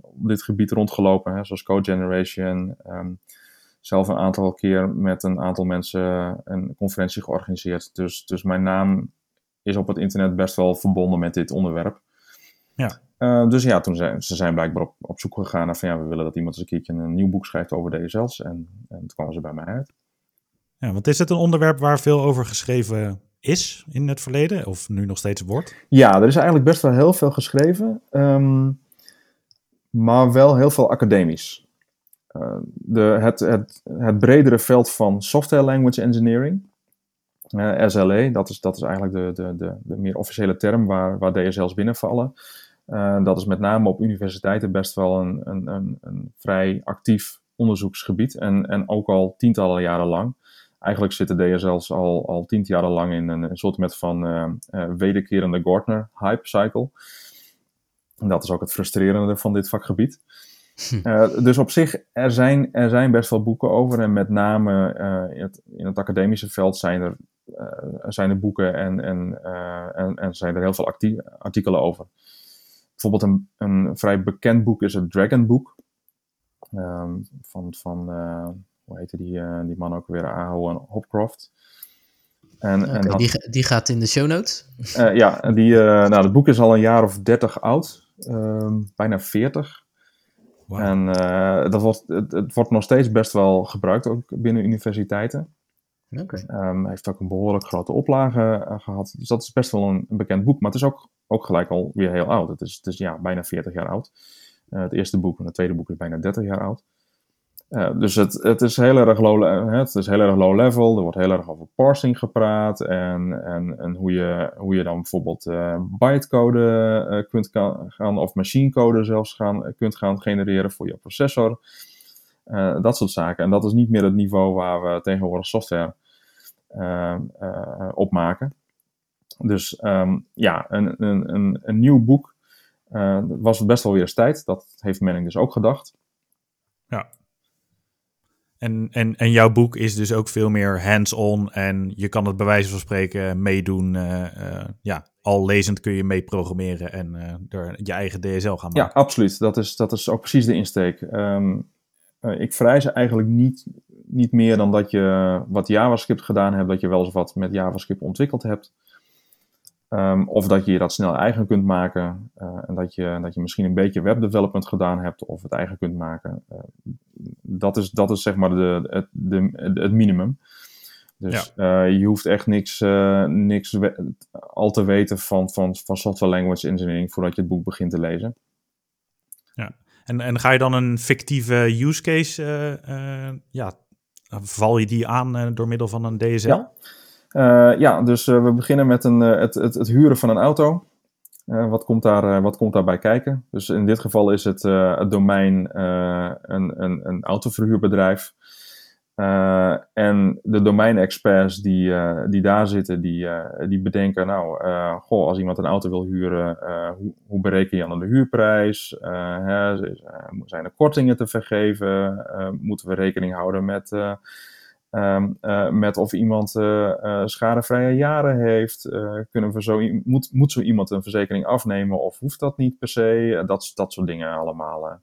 op dit gebied rondgelopen. Hè, zoals Code Generation zelf een aantal keer met een aantal mensen een conferentie georganiseerd. Dus, dus mijn naam is op het internet best wel verbonden met dit onderwerp. Ja. Uh, dus ja, toen zijn ze zijn blijkbaar op, op zoek gegaan naar van ja, we willen dat iemand eens een keertje een nieuw boek schrijft over DSL's. En, en toen kwamen ze bij mij uit. Ja, want is het een onderwerp waar veel over geschreven is in het verleden? Of nu nog steeds wordt? Ja, er is eigenlijk best wel heel veel geschreven. Um, maar wel heel veel academisch. Uh, de, het, het, bredere veld van software language engineering, uh, SLA, dat is, dat is eigenlijk de, de, de, de meer officiële term waar, waar DSL's binnenvallen. Uh, dat is met name op universiteiten best wel een, een, een, een vrij actief onderzoeksgebied en, en ook al tientallen jaren lang. Eigenlijk zitten DSL's al, al tientallen lang in een, een soort met van wederkerende Gartner hype cycle. En dat is ook het frustrerende van dit vakgebied. Uh, dus op zich, er zijn, er zijn best wel boeken over. En met name uh, in, het, in, het, academische veld zijn er, uh, zijn er boeken en, en, en, en, zijn er heel veel artikelen over. Bijvoorbeeld een, een vrij bekend boek is het Dragon Book. Um, van, van hoe heette die, die man ook weer, Aho en Hopcroft. En, okay, en die, die gaat in de show notes? ja, die, nou, het boek is al een jaar of dertig oud. Um, bijna veertig. En uh, dat wordt, het, het, wordt nog steeds best wel gebruikt, ook binnen universiteiten. Okay. Um, heeft ook een behoorlijk grote oplage uh, gehad. Dus dat is best wel een, een, bekend boek. Maar het is ook, ook gelijk alweer heel oud. Het is, het is ja, bijna 40 jaar oud. Uh, het eerste boek en het tweede boek is bijna 30 jaar oud. Dus het, het, is heel erg low, het is heel erg low level. Er wordt heel erg over parsing gepraat. En, en, en hoe, je, hoe je dan bijvoorbeeld uh, bytecode uh, kunt gaan, of machinecode zelfs gaan, kunt gaan genereren voor je processor. dat soort zaken. En dat is niet meer het niveau waar we tegenwoordig software op maken. Dus um, ja, een, een, een, een, nieuw boek was best wel weer eens tijd. Dat heeft Manning dus ook gedacht. Ja. En, en, en jouw boek is dus ook veel meer hands-on en je kan het bij wijze van spreken meedoen. Uh, uh, ja, al lezend kun je mee programmeren en uh, er je eigen DSL gaan maken. Ja, absoluut. Dat is, dat is ook precies de insteek. Um, ik vereis eigenlijk niet, niet meer dan dat je wat JavaScript gedaan hebt, dat je wel eens wat met JavaScript ontwikkeld hebt. Um, of dat je dat snel eigen kunt maken. Uh, en dat je, dat je misschien een beetje webdevelopment gedaan hebt of het eigen kunt maken. Uh, dat, is, dat is zeg maar de, het, de, het minimum. Dus ja. uh, je hoeft echt niks, niks al te weten van, van, van software language engineering voordat je het boek begint te lezen. Ja, en, en ga je dan een fictieve use case, ja, val je die aan door middel van een DSL? Ja. Uh, ja, dus uh, we beginnen met een, uh, het, het, het, huren van een auto. wat, komt daar, wat komt daarbij kijken? Dus in dit geval is het, het domein een, een, een autoverhuurbedrijf. en de domeinexperts die, die daar zitten, die, die bedenken, nou, goh, als iemand een auto wil huren, hoe, hoe, bereken je dan de huurprijs? Hè, zijn er kortingen te vergeven? moeten we rekening houden met Ehm, eh, met of iemand uh, schadevrije jaren heeft. kunnen we zo, moet, moet zo iemand een verzekering afnemen of hoeft dat niet per se? dat, dat soort dingen allemaal. Okay,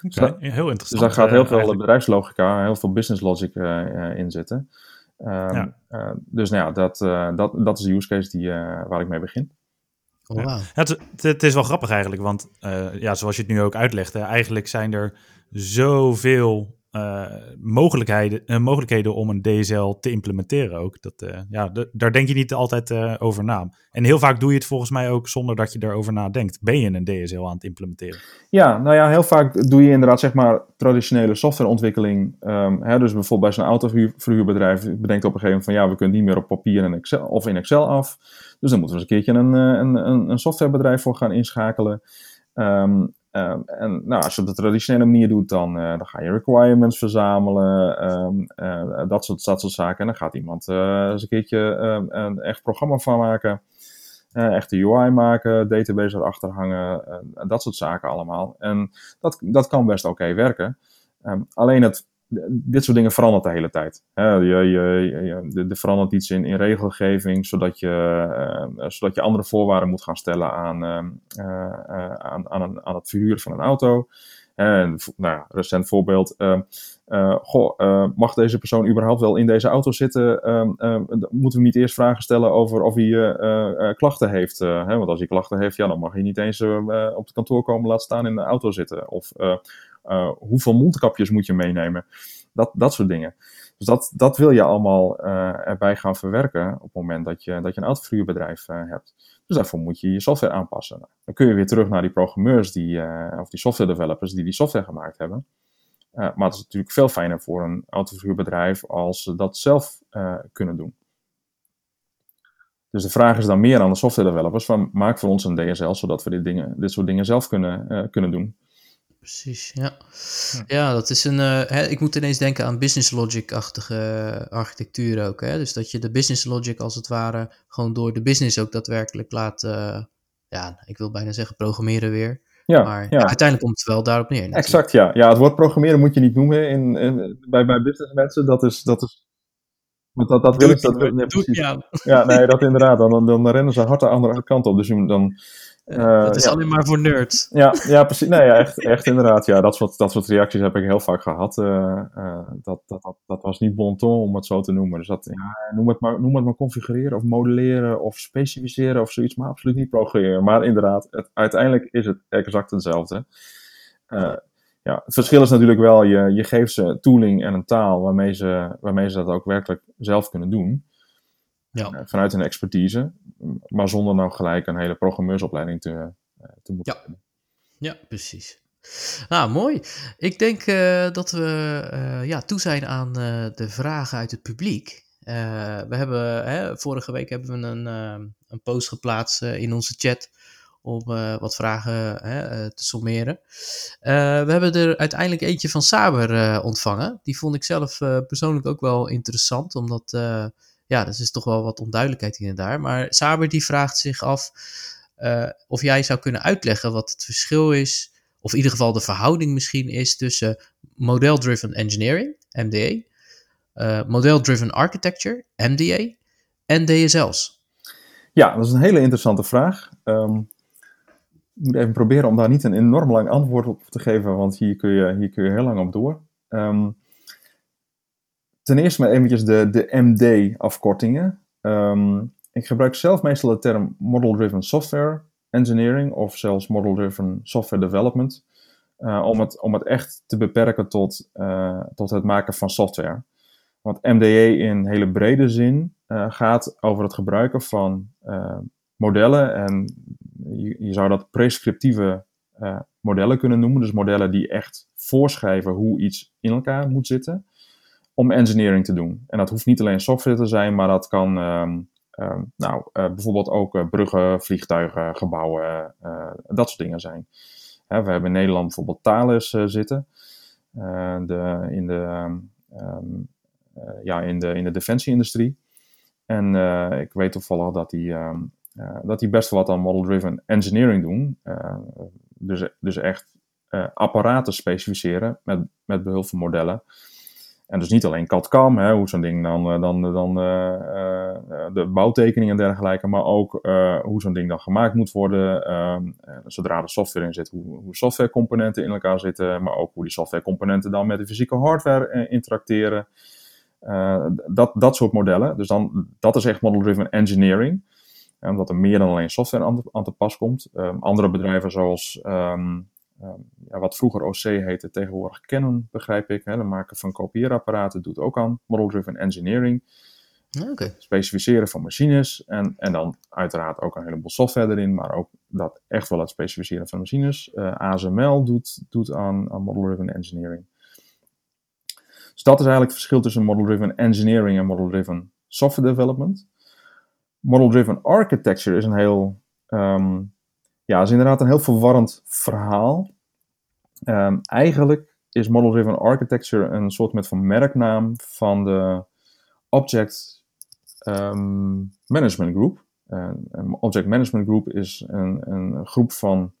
dus dat, heel interessant. Dus daar gaat heel veel bedrijfslogica, heel veel business logic in zitten. Um, dus nou ja, dat, dat, dat is de use case die, waar ik mee begin. Oh, wow. het, het, is wel grappig eigenlijk, want ja, zoals je het nu ook uitlegt, eigenlijk zijn er zoveel uh, mogelijkheden, uh, mogelijkheden om een DSL te implementeren ook. Dat, uh, ja, daar denk je niet altijd over na. En heel vaak doe je het volgens mij ook zonder dat je erover nadenkt. Ben je een DSL aan het implementeren? Ja, nou ja, heel vaak doe je inderdaad zeg maar traditionele softwareontwikkeling. Um, hè, dus bijvoorbeeld bij zo'n autoverhuurbedrijf bedenkt op een gegeven moment van ja, we kunnen niet meer op papier en Excel, of in Excel af. Dus dan moeten we eens een keertje een, een, een, softwarebedrijf voor gaan inschakelen. Um, Ehm, en nou, als je op de traditionele manier doet, dan, uh, dan ga je requirements verzamelen, um, uh, dat, soort, zaken. En dan gaat iemand uh, eens een keertje een echt programma van maken, echt de UI maken, database erachter hangen, dat soort zaken allemaal. En dat, dat kan best oké werken. Alleen het dit soort dingen verandert de hele tijd. je, je, er verandert iets in, in regelgeving, zodat je, uh, zodat je andere voorwaarden moet gaan stellen aan, uh, aan, aan, aan, het verhuren van een auto. En, nou recent voorbeeld. Goh, mag deze persoon überhaupt wel in deze auto zitten? Moeten we niet eerst vragen stellen over of hij klachten heeft? Hè? Want als hij klachten heeft, ja, dan mag hij niet eens op het kantoor komen, laat staan in de auto zitten. Of uh, hoeveel mondkapjes moet je meenemen? Dat, dat soort dingen. Dus dat, dat wil je allemaal uh, erbij gaan verwerken op het moment dat je, dat je een autoverhuurbedrijf uh, hebt. Dus daarvoor moet je je software aanpassen. Dan kun je weer terug naar die programmeurs die, of die software developers die die software gemaakt hebben. maar het is natuurlijk veel fijner voor een autoverhuurbedrijf als ze dat zelf kunnen doen. Dus de vraag is dan meer aan de software developers van maak voor ons een DSL zodat we dit, dingen, dit soort dingen zelf kunnen, kunnen doen precies. Ja, ja dat is een. Uh, hè, ik moet ineens denken aan business logic-achtige eh, architectuur ook. Hè? Dus dat je de business logic als het ware gewoon door de business ook daadwerkelijk laat. Uh, ja, ik wil bijna zeggen programmeren weer. Ja, maar ja. uiteindelijk komt het wel daarop neer. Natuurlijk. Exact, ja. Ja, het woord programmeren moet je niet noemen in, in bij, bij business mensen. Dat is. Dat is want dat, dat wil ik. Dat, ja, ja, nee, dat inderdaad. Dan, dan, dan rennen ze hard de andere kant op. Dus dan, uh, dat is alleen maar voor nerds. Ja, ja precies. Nee, ja, echt, echt inderdaad. Ja, dat soort, dat soort reacties heb ik heel vaak gehad. Uh, uh, dat, dat, dat, dat, was niet bon ton om het zo te noemen. Dus dat, ja, noem, het maar, noem het maar configureren of modelleren of specificeren of zoiets, maar absoluut niet programmeren. Maar inderdaad, het, uiteindelijk is het exact hetzelfde. ja, het verschil is natuurlijk wel, je, je geeft ze tooling en een taal waarmee ze, waarmee ze dat ook werkelijk zelf kunnen doen. Ja. Eh, vanuit een expertise, maar zonder nou gelijk een hele programmeursopleiding te, eh, te moeten ja. hebben. Ja, precies. Nou, mooi. Ik denk uh, dat we uh, ja, toe zijn aan uh, de vragen uit het publiek. we hebben, hè, vorige week hebben we een, een post geplaatst in onze chat om wat vragen te sommeren. we hebben er uiteindelijk eentje van Saber ontvangen. Die vond ik zelf persoonlijk ook wel interessant, omdat ja, dat is toch wel wat onduidelijkheid hier en daar. Maar Saber die vraagt zich af uh, of jij zou kunnen uitleggen wat het verschil is, of in ieder geval de verhouding misschien is tussen model-driven engineering, uh, eh, model-driven architecture, MDA, en DSL's. Ja, dat is een hele interessante vraag. Um, ik moet even proberen om daar niet een enorm lang antwoord op te geven, want hier kun je, hier kun je heel lang op door. Um, ten eerste maar eventjes de, de MD-afkortingen. Ehm, ik gebruik zelf meestal de term Model-Driven Software Engineering of zelfs Model-Driven Software Development. Uh, om, het, om het echt te beperken tot, uh, tot het maken van software. Want MDE in hele brede zin uh, gaat over het gebruiken van modellen. En je, je, zou dat prescriptieve modellen kunnen noemen. Dus modellen die echt voorschrijven hoe iets in elkaar moet zitten om engineering te doen. En dat hoeft niet alleen software te zijn, maar dat kan um, um, nou, uh, bijvoorbeeld ook uh, bruggen, vliegtuigen, gebouwen, uh, dat soort dingen zijn. We hebben in Nederland bijvoorbeeld Thales zitten. de, in, de, um, ja, in, de, in de defensieindustrie. En ik weet toevallig dat die, dat die best wel wat aan model-driven engineering doen. dus, dus echt apparaten specificeren met, met behulp van modellen. En dus niet alleen CAD-CAM, hoe zo'n ding dan, eh, dan, dan uh, de bouwtekeningen en dergelijke, maar ook hoe zo'n ding dan gemaakt moet worden. Ehm, zodra de software in zit, hoe, hoe softwarecomponenten in elkaar zitten, maar ook hoe die softwarecomponenten dan met de fysieke hardware interacteren. dat, dat soort modellen. Dus dan, dat is echt model-driven engineering. omdat er meer dan alleen software aan, te pas komt. Um, andere bedrijven zoals um, Um, ja, wat vroeger OC heette, tegenwoordig Canon, begrijp ik. Hè, de maken van kopieerapparaten doet ook aan model-driven engineering. Okay. Specificeren van machines en, en dan uiteraard ook een heleboel software erin, maar ook dat echt wel het specificeren van machines. Uh, eh, ASML doet, doet aan, aan model-driven engineering. Dus dat is eigenlijk het verschil tussen model-driven engineering en model-driven software development. Model-driven architecture is een heel um, ja, is inderdaad een heel verwarrend verhaal. Um, eigenlijk is Model Driven Architecture een soort met van merknaam van de Object um, Management Group. een Object Management Group is een, een groep van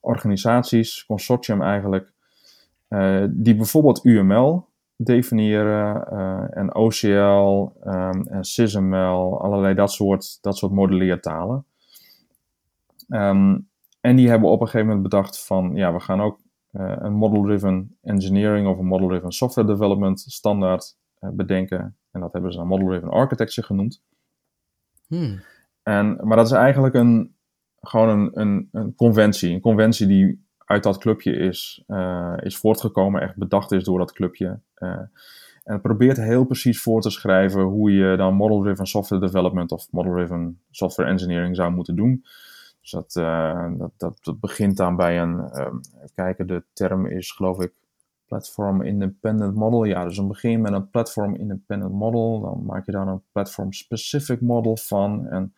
organisaties, consortium eigenlijk, uh, die bijvoorbeeld UML definiëren uh, en OCL um, en SysML, allerlei dat soort, dat soort modelleertalen. Um, en die hebben op een gegeven moment bedacht van, ja, we gaan ook uh, een model-driven engineering of een model-driven software development standaard uh, bedenken. En dat hebben ze een model-driven architecture genoemd. Hmm. En, maar dat is eigenlijk een, gewoon een, een, een conventie. Een conventie die uit dat clubje is, uh, is voortgekomen, echt bedacht is door dat clubje. en het probeert heel precies voor te schrijven hoe je dan model-driven software development of model-driven software engineering zou moeten doen. Dus dat, uh, dat, dat, dat, begint dan bij een, um, kijken, de term is geloof ik platform independent model. Ja, dus dan begin je met een platform independent model. Dan maak je daar een platform specific model van. En,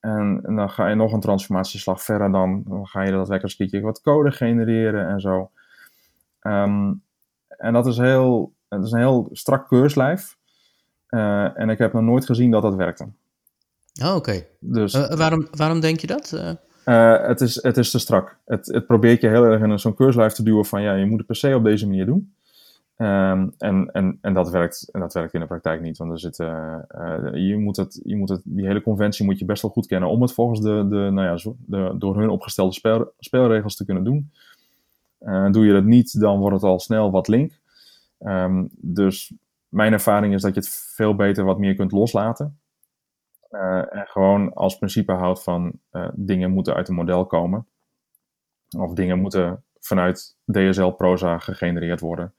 en, dan ga je nog een transformatieslag verder. Dan, dan ga je daadwerkelijk een wat code genereren en zo. Um, en dat is, heel, het is een heel strak keurslijf. Uh, en ik heb nog nooit gezien dat dat werkte. Oh, oké. Dus, uh, waarom, waarom denk je dat? Uh... Uh, het, is, het is te strak. Het, het probeert je heel erg in zo'n keurslijf te duwen van ja, je moet het per se op deze manier doen. Um, en, en, en, dat werkt, en dat werkt in de praktijk niet. Want er zit, je moet het, je moet het, die hele conventie moet je best wel goed kennen om het volgens de, de, nou ja, de, door hun opgestelde speel, spelregels te kunnen doen. doe je dat niet, dan wordt het al snel wat link. Um, dus mijn ervaring is dat je het veel beter wat meer kunt loslaten. En gewoon als principe houdt van uh, dingen moeten uit een model komen. Of dingen moeten vanuit DSL-proza gegenereerd worden.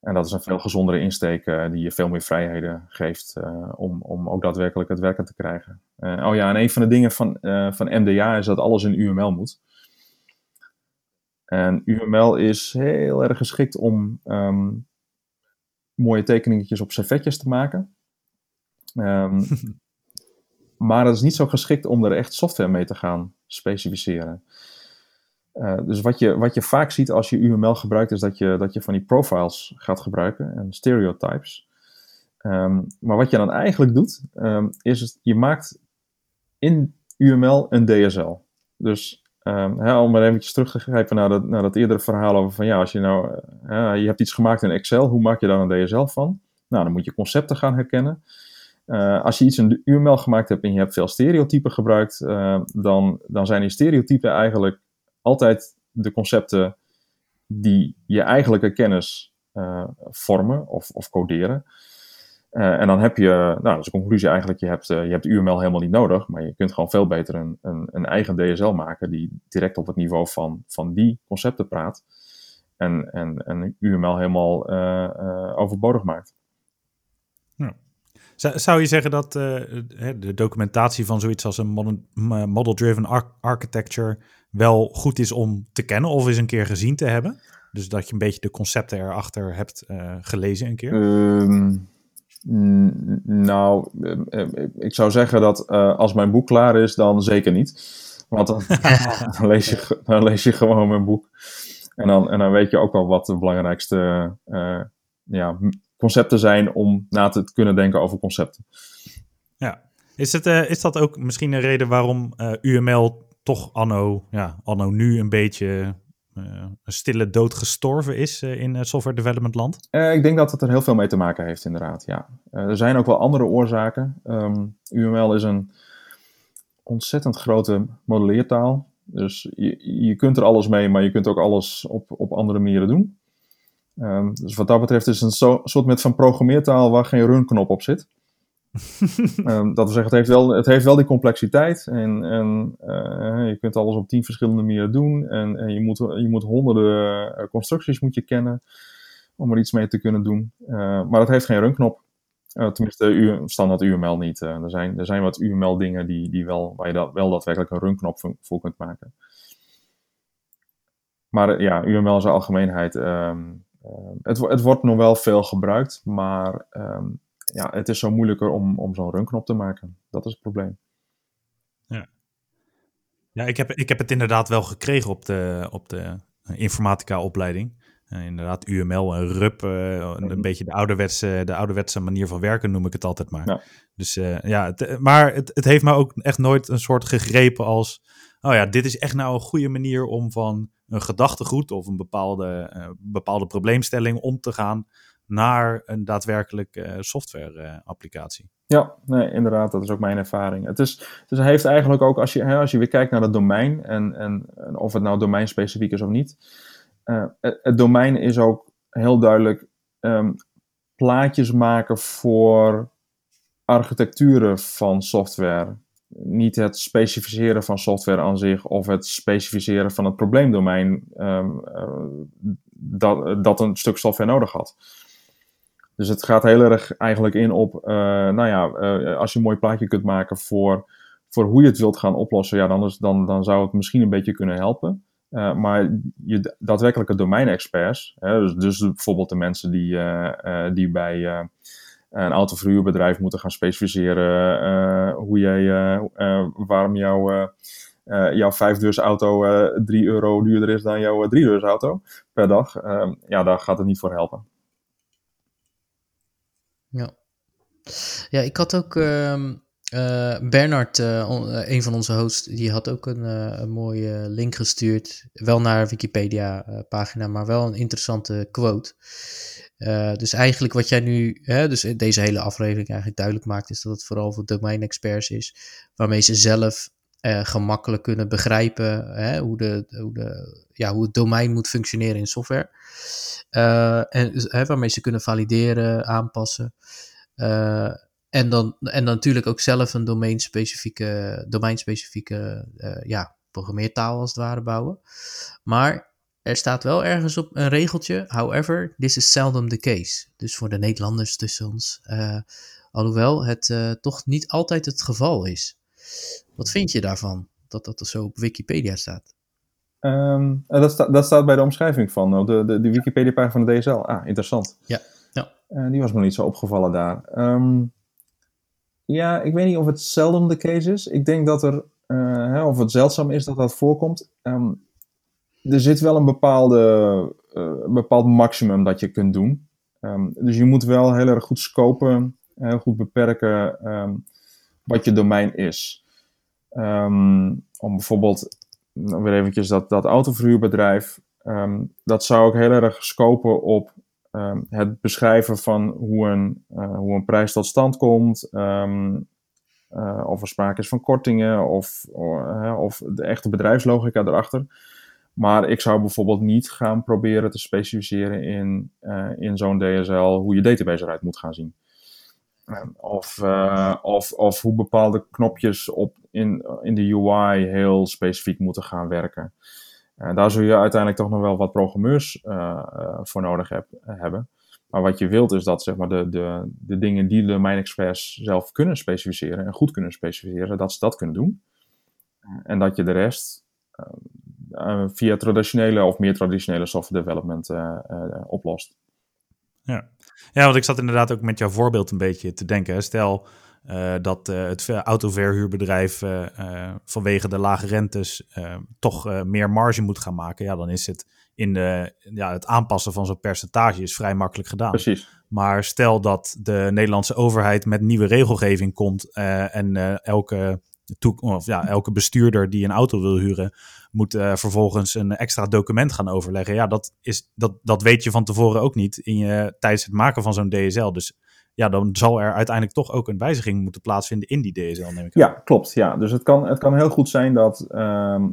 En dat is een veel gezondere insteek die je veel meer vrijheden geeft om, om ook daadwerkelijk het werken te krijgen. oh ja, en een van de dingen van, van MDA is dat alles in UML moet. En UML is heel erg geschikt om um, mooie tekeningetjes op servetjes te maken. Um, Maar dat is niet zo geschikt om er echt software mee te gaan specificeren. Uh, dus wat je, wat je vaak ziet als je UML gebruikt, is dat je, dat je van die profiles gaat gebruiken en stereotypes. Um, maar wat je dan eigenlijk doet, um, is het, je maakt in UML een DSL. Dus um, hè, om maar eventjes terug te grijpen naar dat, naar dat eerdere verhaal over van ja, als je nou, uh, je hebt iets gemaakt in Excel, hoe maak je daar een DSL van? Nou, dan moet je concepten gaan herkennen. Uh, als je iets de UML gemaakt hebt en je hebt veel stereotypen gebruikt, uh, dan, dan zijn die stereotypen eigenlijk altijd de concepten die je eigenlijke kennis uh, vormen of, of coderen. en dan heb je, nou, dat is de conclusie eigenlijk, je hebt, je hebt UML helemaal niet nodig, maar je kunt gewoon veel beter een, een, een eigen DSL maken die direct op het niveau van, van die concepten praat. En, en, en UML helemaal overbodig maakt. Zou je zeggen dat uh, de documentatie van zoiets als een model-driven architecture wel goed is om te kennen of eens een keer gezien te hebben? Dus dat je een beetje de concepten erachter hebt uh, gelezen een keer? Um, nou, ik zou zeggen dat uh, als mijn boek klaar is, dan zeker niet. Want dan, dan, lees, je, dan lees je gewoon mijn boek. En dan, en dan weet je ook wel wat de belangrijkste ja, concepten zijn om na te kunnen denken over concepten. Ja, is, het, uh, is dat ook misschien een reden waarom uh, eh, UML toch anno, ja, anno nu een beetje een stille dood gestorven is in software development land? ik denk dat het er heel veel mee te maken heeft, inderdaad. Ja. er zijn ook wel andere oorzaken. Ehm, UML is een ontzettend grote modelleertaal. Dus je, je kunt er alles mee, maar je kunt ook alles op, op andere manieren doen. Um, dus wat dat betreft is het een soort met van programmeertaal waar geen runknop op zit. um, dat wil zeggen, het heeft wel, het heeft wel die complexiteit. En, en uh, je kunt alles op tien verschillende manieren doen. En, en je, moet, je moet honderden uh, constructies moet je kennen om er iets mee te kunnen doen. Uh, maar het heeft geen runknop. tenminste, standaard UML niet. er, zijn, er zijn wat UML dingen die, die wel, waar je dat, wel daadwerkelijk een runknop voor, kunt maken. Maar ja, UML in zijn algemeenheid... Um, het, het, wordt nog wel veel gebruikt, maar um, ja, het is zo moeilijker om, om zo'n runknop te maken. Dat is het probleem. Ja, ja ik, heb, ik heb het inderdaad wel gekregen op de, op de informatica-opleiding. Uh, inderdaad, UML en RUP, uh, een, mhm. beetje de ouderwetse, de ouderwetse manier van werken noem ik het altijd maar. Ja. Dus uh, ja, het, maar het, het heeft me ook echt nooit een soort gegrepen als, oh ja, dit is echt nou een goede manier om van een gedachtegoed of een bepaalde, bepaalde probleemstelling om te gaan naar een daadwerkelijk uh, software-applicatie. ja, nee, inderdaad, dat is ook mijn ervaring. Het, is, het heeft eigenlijk ook, als je, hè, als je weer kijkt naar het domein, en, en, of het nou domeinspecifiek is of niet, het, domein is ook heel duidelijk um, plaatjes maken voor architecturen van software. Niet het specificeren van software aan zich of het specificeren van het probleemdomein um, dat, dat een stuk software nodig had. Dus het gaat heel erg eigenlijk in op, uh, nou ja, uh, als je een mooi plaatje kunt maken voor, voor hoe je het wilt gaan oplossen, ja, dan, is, dan, dan zou het misschien een beetje kunnen helpen. Maar je daadwerkelijke domeinexperts, dus, dus bijvoorbeeld de mensen die, die bij een autoverhuurbedrijf moeten gaan specificeren hoe jij, waarom jouw jouw vijfdeursauto uh, 3 euro duurder is dan jouw driedeursauto per dag, ja, daar gaat het niet voor helpen. Ja. Ja, ik had ook uh, uh, Bernard, uh, een van onze hosts, die had ook een, een mooie link gestuurd. Wel naar Wikipedia-pagina, maar wel een interessante quote. Dus eigenlijk wat jij nu, hè, dus deze hele aflevering eigenlijk duidelijk maakt, is dat het vooral voor domain-experts is, waarmee ze zelf gemakkelijk kunnen begrijpen hè, hoe, de, hoe, de, ja, hoe het domein moet functioneren in software. Uh, en, hè, waarmee ze kunnen valideren, aanpassen. En, dan, en dan natuurlijk ook zelf een domeinspecifieke, domeinspecifieke ja, programmeertaal als het ware bouwen. Maar er staat wel ergens op een regeltje. However, this is seldom the case. Dus voor de Nederlanders tussen ons. alhoewel het toch niet altijd het geval is. Wat vind je daarvan? Dat dat er zo op Wikipedia staat? Um, dat, sta, dat, staat bij de omschrijving van de, de, de Wikipedia-pagina van de DSL. Ah, interessant. Ja. ja. Uh, die was me nog niet zo opgevallen daar. Um, ja, ik weet niet of het zelden de case is. Ik denk dat er, hè, of het zeldzaam is dat dat voorkomt. Um, er zit wel een bepaalde, uh, bepaald maximum dat je kunt doen. dus je moet wel heel erg goed scopen, heel goed beperken wat je domein is. om bijvoorbeeld nou, weer eventjes dat, dat autoverhuurbedrijf, dat zou ik heel erg scopen op het beschrijven van hoe een, uh, hoe een prijs tot stand komt, uh, of er sprake is van kortingen, of, uh, of de echte bedrijfslogica erachter. Maar ik zou bijvoorbeeld niet gaan proberen te specificeren in, in zo'n DSL hoe je database eruit moet gaan zien. Of, uh, of, of hoe bepaalde knopjes op in, in de UI heel specifiek moeten gaan werken. Daar zul je uiteindelijk toch nog wel wat programmeurs voor nodig heb, hebben. Maar wat je wilt is dat zeg maar, de, de, de dingen die de domain zelf kunnen specificeren en goed kunnen specificeren, dat ze dat kunnen doen. En dat je de rest via traditionele of meer traditionele software development oplost. Ja. ja, want ik zat inderdaad ook met jouw voorbeeld een beetje te denken. Stel uh, dat uh, het autoverhuurbedrijf uh, vanwege de lage rentes toch meer marge moet gaan maken. Ja, dan is het in de, ja, het aanpassen van zo'n percentage is vrij makkelijk gedaan. Precies. Maar stel dat de Nederlandse overheid met nieuwe regelgeving komt en elke of ja, elke bestuurder die een auto wil huren, moet vervolgens een extra document gaan overleggen. Ja, dat, is, dat, dat weet je van tevoren ook niet in je, tijdens het maken van zo'n DSL. Dus ja, dan zal er uiteindelijk toch ook een wijziging moeten plaatsvinden in die DSL, neem ik aan. Ja, klopt. Ja. Dus het kan, het kan heel goed zijn dat, uh,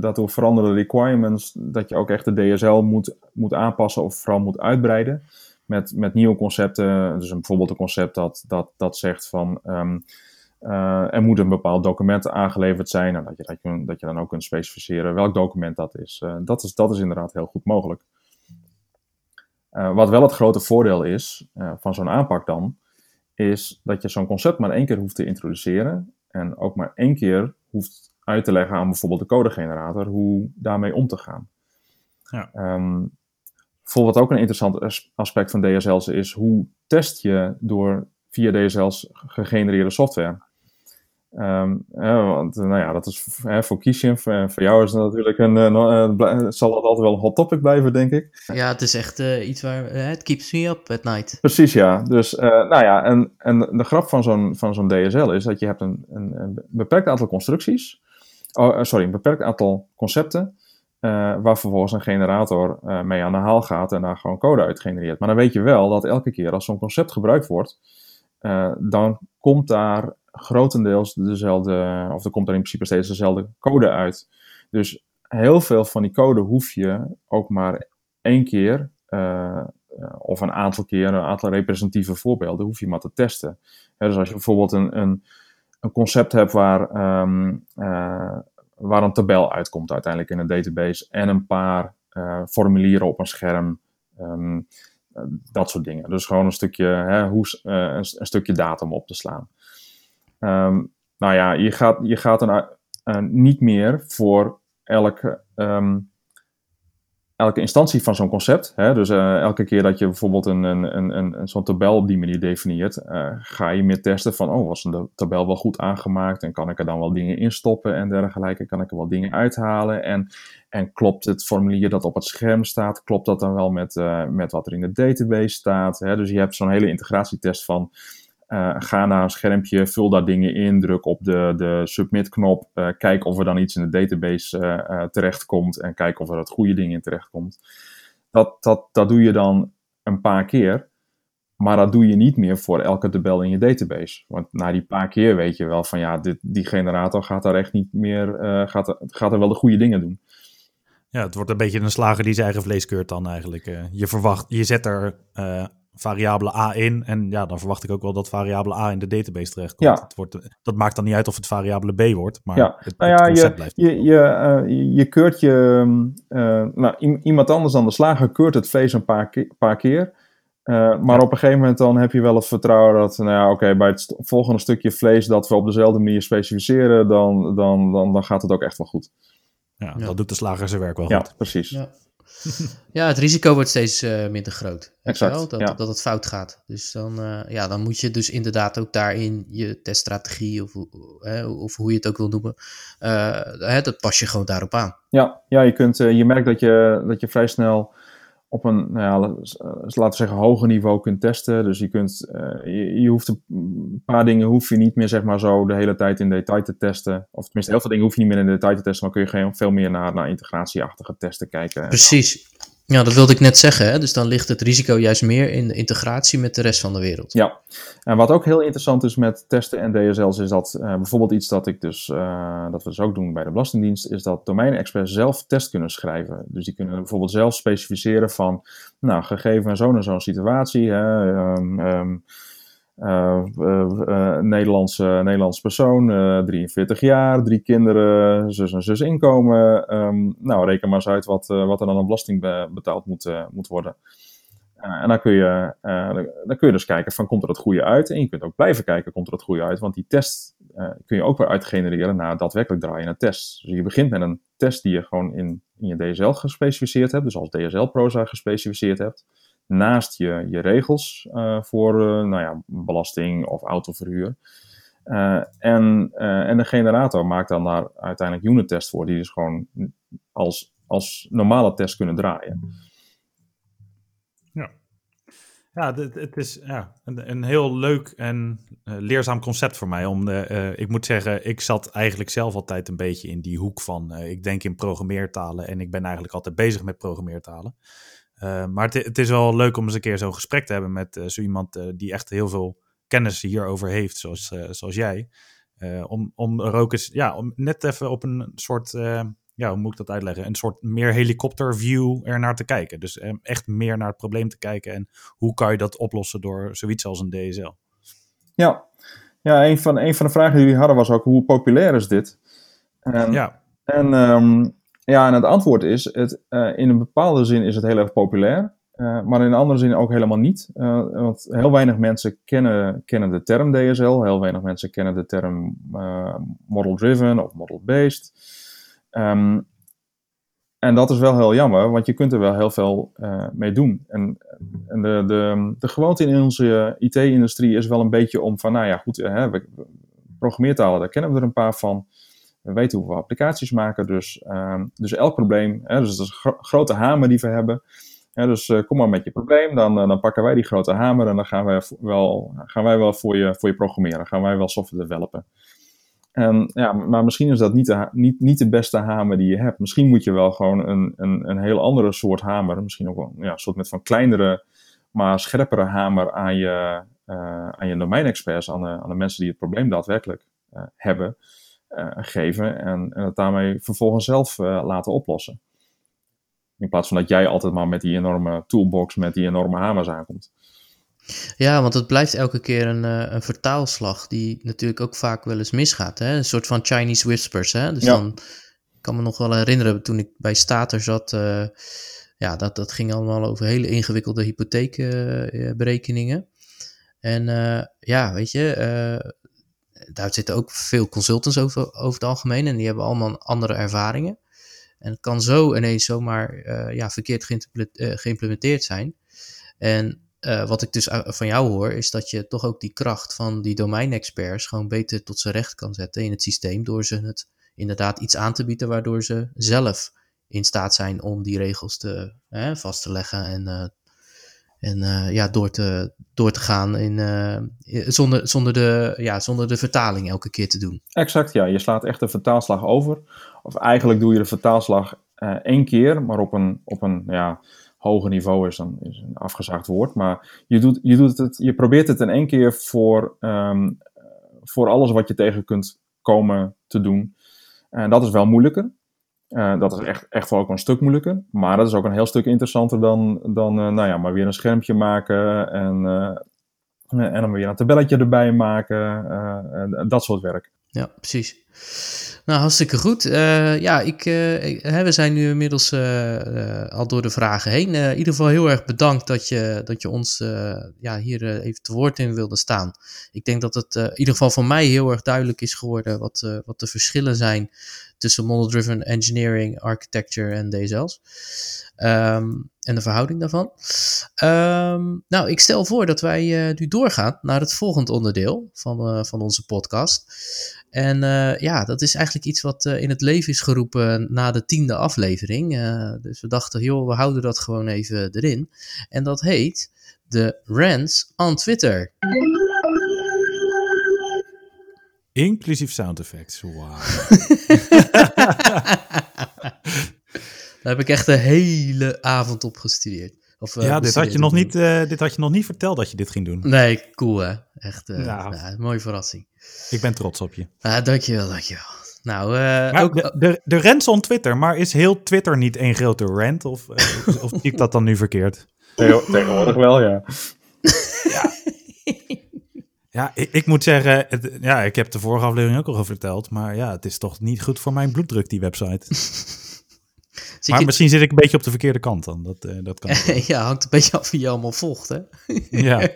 dat door veranderde requirements, dat je ook echt de DSL moet, moet aanpassen of vooral moet uitbreiden. Met, met nieuwe concepten. Dus een, bijvoorbeeld een concept dat, dat, dat zegt van. Um, uh, er moet een bepaald document aangeleverd zijn. En dat je, dat, je, dat je dan ook kunt specificeren welk document dat is. Uh, dat is. Dat is inderdaad heel goed mogelijk. Uh, wat wel het grote voordeel is van zo'n aanpak dan, is dat je zo'n concept maar één keer hoeft te introduceren en ook maar één keer hoeft uit te leggen aan bijvoorbeeld de codegenerator hoe daarmee om te gaan. Ja. Um, bijvoorbeeld ook een interessant aspect van DSL's is hoe test je door via DSL's gegenereerde software. Um, want nou ja, dat is voor Kishin, voor, voor, jou is het natuurlijk een, uh, zal dat altijd wel een hot topic blijven, denk ik. Ja, het is echt uh, iets waar, het keeps me up at night. Precies, ja. Dus, nou ja, en, en de grap van zo'n, van zo'n DSL is dat je hebt een, een, een beperkt aantal constructies, oh, sorry, een beperkt aantal concepten, waar vervolgens een generator mee aan de haal gaat en daar gewoon code uit genereert. Maar dan weet je wel dat elke keer als zo'n concept gebruikt wordt, dan komt daar grotendeels dezelfde, of er komt er in principe steeds dezelfde code uit. Dus heel veel van die code hoef je ook maar één keer, uh, of een aantal keer, een aantal representatieve voorbeelden, hoef je maar te testen. dus als je bijvoorbeeld een, een, een concept hebt waar, um, uh, waar een tabel uitkomt uiteindelijk in een database en een paar formulieren op een scherm. Um, dat soort dingen. Dus gewoon een stukje, hè, hoe, een, stukje datum op te slaan. Um, nou ja, je gaat, je gaat uh, niet meer voor elke, um, elke instantie van zo'n concept. Hè? Dus uh, elke keer dat je bijvoorbeeld een, een, een, een, zo'n tabel op die manier definieert, uh, ga je meer testen van, oh, was de tabel wel goed aangemaakt en kan ik er dan wel dingen in stoppen en dergelijke, kan ik er wel dingen uithalen en, en klopt het formulier dat op het scherm staat, klopt dat dan wel met, met wat er in de database staat. Hè? Dus je hebt zo'n hele integratietest van, uh, ga naar een schermpje, vul daar dingen in, druk op de, de submit-knop, uh, kijk of er dan iets in de database uh, terechtkomt en kijk of er het goede ding in terechtkomt. Dat, dat, dat doe je dan een paar keer, maar dat doe je niet meer voor elke tabel in je database. Want na die paar keer weet je wel van ja, dit, die generator gaat daar echt niet meer, gaat, gaat er wel de goede dingen doen. Ja, het wordt een beetje een slager die zijn eigen vlees keurt dan eigenlijk. je verwacht, je zet er variabele A in. En ja, dan verwacht ik ook wel dat variabele A in de database terechtkomt. Ja. Het wordt, dat maakt dan niet uit of het variabele B wordt, maar ja. het, nou ja, je, blijft. Je, je, uh, je keurt je... Uh, nou, iemand anders dan de slager keurt het vlees een paar, ke paar keer. Uh, maar ja. op een gegeven moment dan heb je wel het vertrouwen dat, nou ja, oké, bij het volgende stukje vlees dat we op dezelfde manier specificeren, dan, dan, dan, dan gaat het ook echt wel goed. Ja, ja. dat doet de slager zijn werk wel ja, goed. Precies. Ja. ja, het risico wordt steeds uh, minder groot. Exact, wel? Dat, ja. dat het fout gaat. Dus dan, uh, ja, dan moet je dus inderdaad ook daarin je teststrategie of, uh, of hoe je het ook wil noemen, dat pas je gewoon daarop aan. Ja, ja je, kunt, je merkt dat je, dat je vrij snel op een, nou ja, laten we zeggen, hoger niveau kunt testen. Dus je kunt, je, je, hoeft een paar dingen hoef je niet meer, zeg maar, zo de hele tijd in detail te testen. Of tenminste, heel veel dingen hoef je niet meer in detail te testen, maar kun je veel meer naar, naar integratieachtige testen kijken. Precies. Ja, dat wilde ik net zeggen. Hè? Dus dan ligt het risico juist meer in de integratie met de rest van de wereld. Ja, en wat ook heel interessant is met testen en DSL's, is dat uh, bijvoorbeeld iets dat, ik dus, uh, dat we dus ook doen bij de Belastingdienst, is dat domeinexperts zelf test kunnen schrijven. Dus die kunnen bijvoorbeeld zelf specificeren van, nou, gegeven zo'n en zo'n situatie, hè, uh, uh, Nederlandse, Nederlandse persoon, 43 jaar, drie kinderen, zus en zus inkomen. Um, nou, reken maar eens uit wat, wat er dan aan belasting be betaald moet, moet worden. en dan kun, je, dan kun je dus kijken van komt er het goede uit. En je kunt ook blijven kijken, komt er het goede uit. Want die test kun je ook weer uitgenereren naar daadwerkelijk draaien test. Dus je begint met een test die je gewoon in, in je DSL gespecificeerd hebt. Dus als DSL-proza gespecificeerd hebt naast je, je regels uh, voor uh, nou ja, belasting of autoverhuur. Uh, en, en de generator maakt dan daar uiteindelijk unit test voor, die dus gewoon als, als normale test kunnen draaien. Ja. Ja, het, het is ja, een, een heel leuk en leerzaam concept voor mij. Om ik moet zeggen, ik zat eigenlijk zelf altijd een beetje in die hoek van... Ik denk in programmeertalen en ik ben eigenlijk altijd bezig met programmeertalen. Maar het, is wel leuk om eens een keer zo'n gesprek te hebben met zo iemand die echt heel veel kennis hierover heeft, zoals, zoals jij. om, om er ook eens, ja, om net even op een soort ja, hoe moet ik dat uitleggen? Een soort meer helikopterview er naar te kijken. Dus eh, echt meer naar het probleem te kijken en hoe kan je dat oplossen door zoiets als een DSL. Ja, ja een, van, een van de vragen die jullie hadden was ook hoe populair is dit? Um, ja. En, um, ja, en het antwoord is, het, uh, in een bepaalde zin is het heel erg populair. Uh, maar in een andere zin ook helemaal niet. Uh, want heel weinig mensen kennen, kennen de term DSL. Heel weinig mensen kennen de term model-driven of model-based. Um, en dat is wel heel jammer, want je kunt er wel heel veel mee doen. En, en de, de, de gewoonte in onze IT-industrie is wel een beetje om van, nou ja, goed, hè, we, programmeertalen, daar kennen we er een paar van. We weten hoe we applicaties maken, dus, uh, dus elk probleem, hè, dus dat is een grote hamer die we hebben. Dus uh, kom maar met je probleem, dan, uh, dan pakken wij die grote hamer en dan gaan wij wel, gaan wij wel voor, je, voor je programmeren, gaan wij wel software developen. En, ja, maar misschien is dat niet de, niet, niet de beste hamer die je hebt. Misschien moet je wel gewoon een, een, een heel andere soort hamer, misschien ook wel ja, een soort met van kleinere, maar scherpere hamer aan je, uh, aan je domeinexperts, aan de, aan de mensen die het probleem daadwerkelijk hebben, geven en, en het daarmee vervolgens zelf laten oplossen. In plaats van dat jij altijd maar met die enorme toolbox, met die enorme hamers aankomt. Ja, want het blijft elke keer een, uh, een vertaalslag die natuurlijk ook vaak wel eens misgaat. Hè? Een soort van Chinese whispers. Hè? Dus dan ik kan me nog wel herinneren toen ik bij Stater zat. Uh, ja, dat, dat ging allemaal over hele ingewikkelde hypotheekberekeningen. en ja, weet je, daar zitten ook veel consultants over, over het algemeen. En die hebben allemaal andere ervaringen. En het kan zo ineens zomaar ja, verkeerd geïmplementeerd zijn. En uh, wat ik dus van jou hoor, is dat je toch ook die kracht van die domeinexperts gewoon beter tot zijn recht kan zetten in het systeem. Door ze het inderdaad iets aan te bieden waardoor ze zelf in staat zijn om die regels te, vast te leggen en, uh, en uh, ja, door, te, door te gaan in, zonder, zonder, de, ja, zonder de vertaling elke keer te doen. Exact, ja. Je slaat echt de vertaalslag over. Of eigenlijk doe je de vertaalslag één keer, maar op een, op een ja, hoger niveau is dan is een afgezaagd woord. Maar je, doet, je, doet het, je probeert het in één keer voor, um, voor alles wat je tegen kunt komen te doen. En dat is wel moeilijker. Uh, dat is echt, echt wel ook een stuk moeilijker. Maar dat is ook een heel stuk interessanter dan, dan uh, nou ja, maar weer een schermpje maken en, uh, en dan weer een tabelletje erbij maken. dat soort werk. Ja, precies. Nou, hartstikke goed. Ja, ik, we zijn nu inmiddels al door de vragen heen. in ieder geval heel erg bedankt dat je, dat je ons ja, hier even te woord in wilde staan. Ik denk dat het in ieder geval voor mij heel erg duidelijk is geworden wat, wat de verschillen zijn tussen model-driven engineering, architecture en DSL's. Um, en de verhouding daarvan. Um, nou, ik stel voor dat wij nu doorgaan naar het volgende onderdeel van, van onze podcast. En uh, ja, dat is eigenlijk iets wat in het leven is geroepen na de tiende aflevering. Dus we dachten, joh, we houden dat gewoon even erin. En dat heet de Rants on Twitter. Inclusief sound effects, wow. Daar heb ik echt de hele avond op gestudeerd. Of, ja, dit had, je nog niet, dit had je nog niet verteld dat je dit ging doen. Nee, cool hè. Echt nou. ja, mooie verrassing. Ik ben trots op je. Ah, dankjewel, dankjewel. Nou, uh, ook, de, de, de rants on Twitter, maar is heel Twitter niet één grote rant? Of, uh, of zie ik dat dan nu verkeerd? Tegenwoordig wel, ja. ja. Ja, ik, ik moet zeggen, het, ja, ik heb de vorige aflevering ook al verteld, maar ja, het is toch niet goed voor mijn bloeddruk, die website. maar misschien zit ik een beetje op de verkeerde kant dan. Dat, uh, dat kan ja, hangt een beetje af wie je allemaal volgt, hè? ja.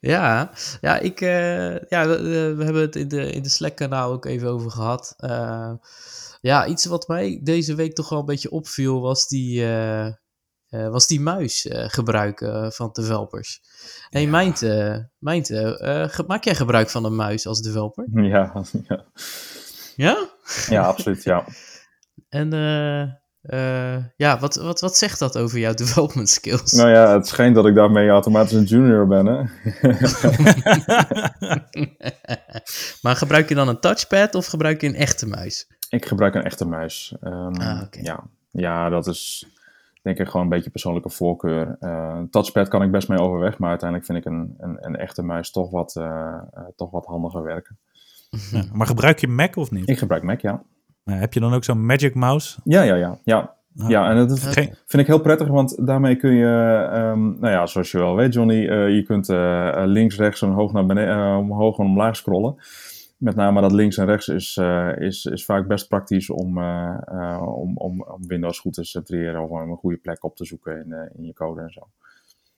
ja, ja, ik, uh, ja we, we, hebben het in de, in de Slack-kanaal ook even over gehad. Uh, ja, iets wat mij deze week toch wel een beetje opviel was die, uh, was die muis gebruiken van developers. Hey, ja. Mijnte, Mijnte maak jij gebruik van een muis als developer? Ja, ja. Ja? Ja, absoluut, ja. En ja, wat, wat, wat zegt dat over jouw development skills? Nou ja, het schijnt dat ik daarmee automatisch een junior ben, hè? maar gebruik je dan een touchpad of gebruik je een echte muis? Ik gebruik een echte muis. Um, ah, ja. ja, dat is denk ik gewoon een beetje persoonlijke voorkeur. Uh, touchpad kan ik best mee overweg, maar uiteindelijk vind ik een, een, een echte muis toch wat, uh, toch wat handiger werken. Ja, maar gebruik je Mac of niet? Ik gebruik Mac, ja. heb je dan ook zo'n Magic Mouse? Ja, ja, ja. ja. Ah. ja, en dat vind ik heel prettig, want daarmee kun je, um, nou ja, zoals je wel weet, Johnny, uh, je kunt links, rechts, omhoog naar beneden, omhoog en omlaag scrollen met name dat links en rechts is, uh, is, is vaak best praktisch om, uh, uh, om, om, om Windows goed te centreren of om een goede plek op te zoeken in, in je code en zo.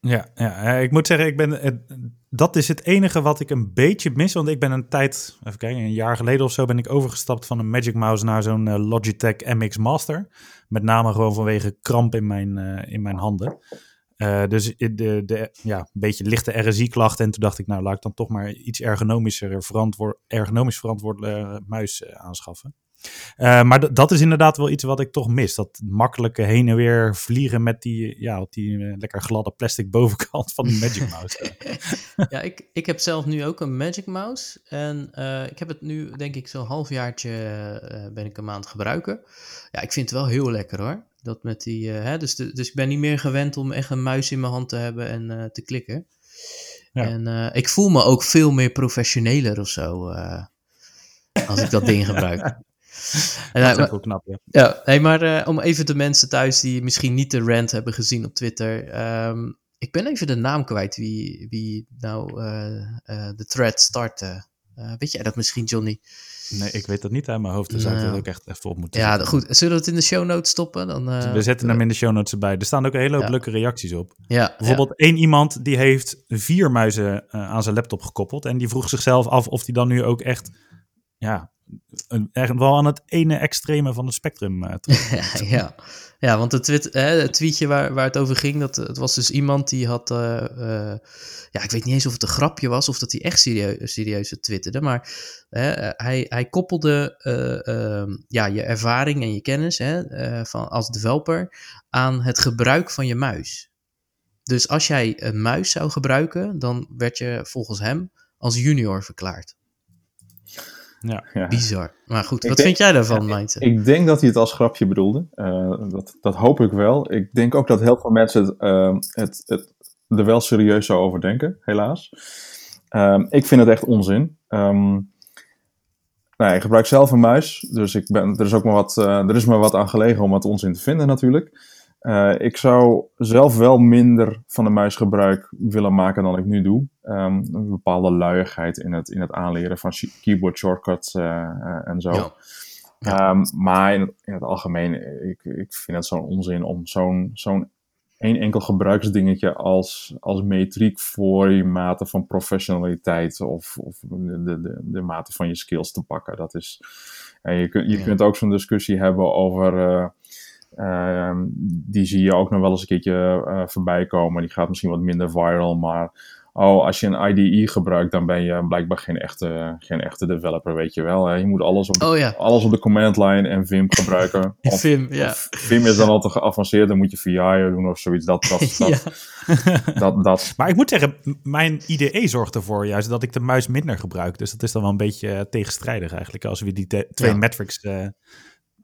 Ja, ja, ik moet zeggen, ik ben, dat is het enige wat ik een beetje mis. Want ik ben een tijd, even kijken, een jaar geleden of zo ben ik overgestapt van een Magic Mouse naar zo'n Logitech MX Master. Met name gewoon vanwege kramp in mijn, in mijn handen. Uh, dus de, de, ja, een beetje lichte RSI-klachten. En toen dacht ik, nou laat ik dan toch maar iets ergonomischer verantwoord, ergonomisch verantwoorde muis uh, aanschaffen. Uh, maar dat is inderdaad wel iets wat ik toch mis. Dat makkelijke heen en weer vliegen met die, ja, op die lekker gladde plastic bovenkant van die Magic Mouse. ja, ik, ik heb zelf nu ook een Magic Mouse. En ik heb het nu, denk ik, zo'n halfjaartje ben ik een maand gebruiken. Ja, ik vind het wel heel lekker hoor. Dat met die, hè, dus, dus ik ben niet meer gewend om echt een muis in mijn hand te hebben en te klikken. Ja. En ik voel me ook veel meer professioneler of zo als ik dat ding gebruik. Dat is ook knap, ja. ja hey, maar om even de mensen thuis die misschien niet de rant hebben gezien op Twitter. Um, ik ben even de naam kwijt wie, wie nou de thread startte. weet jij dat misschien, Johnny? Nee, ik weet dat niet uit mijn hoofd. Dus zou ik dat ook echt even op moeten Ja, goed. Zullen we het in de show notes stoppen? Dan, uh, we zetten hem in de show notes erbij. Er staan ook een hele hoop leuke reacties op. Ja, Bijvoorbeeld één iemand die heeft vier muizen uh, aan zijn laptop gekoppeld. En die vroeg zichzelf af of die dan nu ook echt ja, een, wel aan het ene extreme van het spectrum uh, ja, ja, want het, tweet, hè, het tweetje waar, waar het over ging, dat, het was dus iemand die had, uh, ja, ik weet niet eens of het een grapje was of dat hij echt serieus, serieus twitterde, maar hè, hij, hij koppelde uh, ja, je ervaring en je kennis hè, van, als developer aan het gebruik van je muis. Dus als jij een muis zou gebruiken, dan werd je volgens hem als junior verklaard. Ja. Bizar. Maar goed, wat vind jij daarvan, ja, Ik denk dat hij het als grapje bedoelde. Uh, dat, dat hoop ik wel. Ik denk ook dat heel veel mensen het, uh, het, het er wel serieus zou over denken, helaas. Um, ik vind het echt onzin. Um, nou, ik gebruik zelf een muis, dus ik ben, er, is ook maar wat, uh, er is maar wat aan gelegen om wat onzin te vinden natuurlijk. Uh, ik zou zelf wel minder van de muis gebruik willen maken dan ik nu doe. Um, een bepaalde luiigheid in het, in het aanleren van keyboard shortcuts uh, uh, en zo. Ja. Ja. Um, maar in het, in het, algemeen, ik, ik vind het zo'n onzin om zo'n zo'n één enkel gebruiksdingetje als, als metriek voor je mate van professionaliteit of, of de, de, de mate van je skills te pakken. Dat is, je, kun, je ja. kunt ook zo'n discussie hebben over die zie je ook nog wel eens een keertje uh, voorbij komen. Die gaat misschien wat minder viral, maar oh, als je een IDE gebruikt, dan ben je blijkbaar geen echte, geen echte developer, weet je wel. Hè? Je moet alles op, de, oh, ja. alles op de command line en Vim gebruiken. Of, Vim, ja. Vim is dan al te geavanceerd, dan moet je VI doen of zoiets. Dat, dat, dat, dat, dat, Maar ik moet zeggen, mijn IDE zorgt ervoor juist dat ik de muis minder gebruik. Dus dat is dan wel een beetje tegenstrijdig eigenlijk, als we die twee ja. metrics... Uh,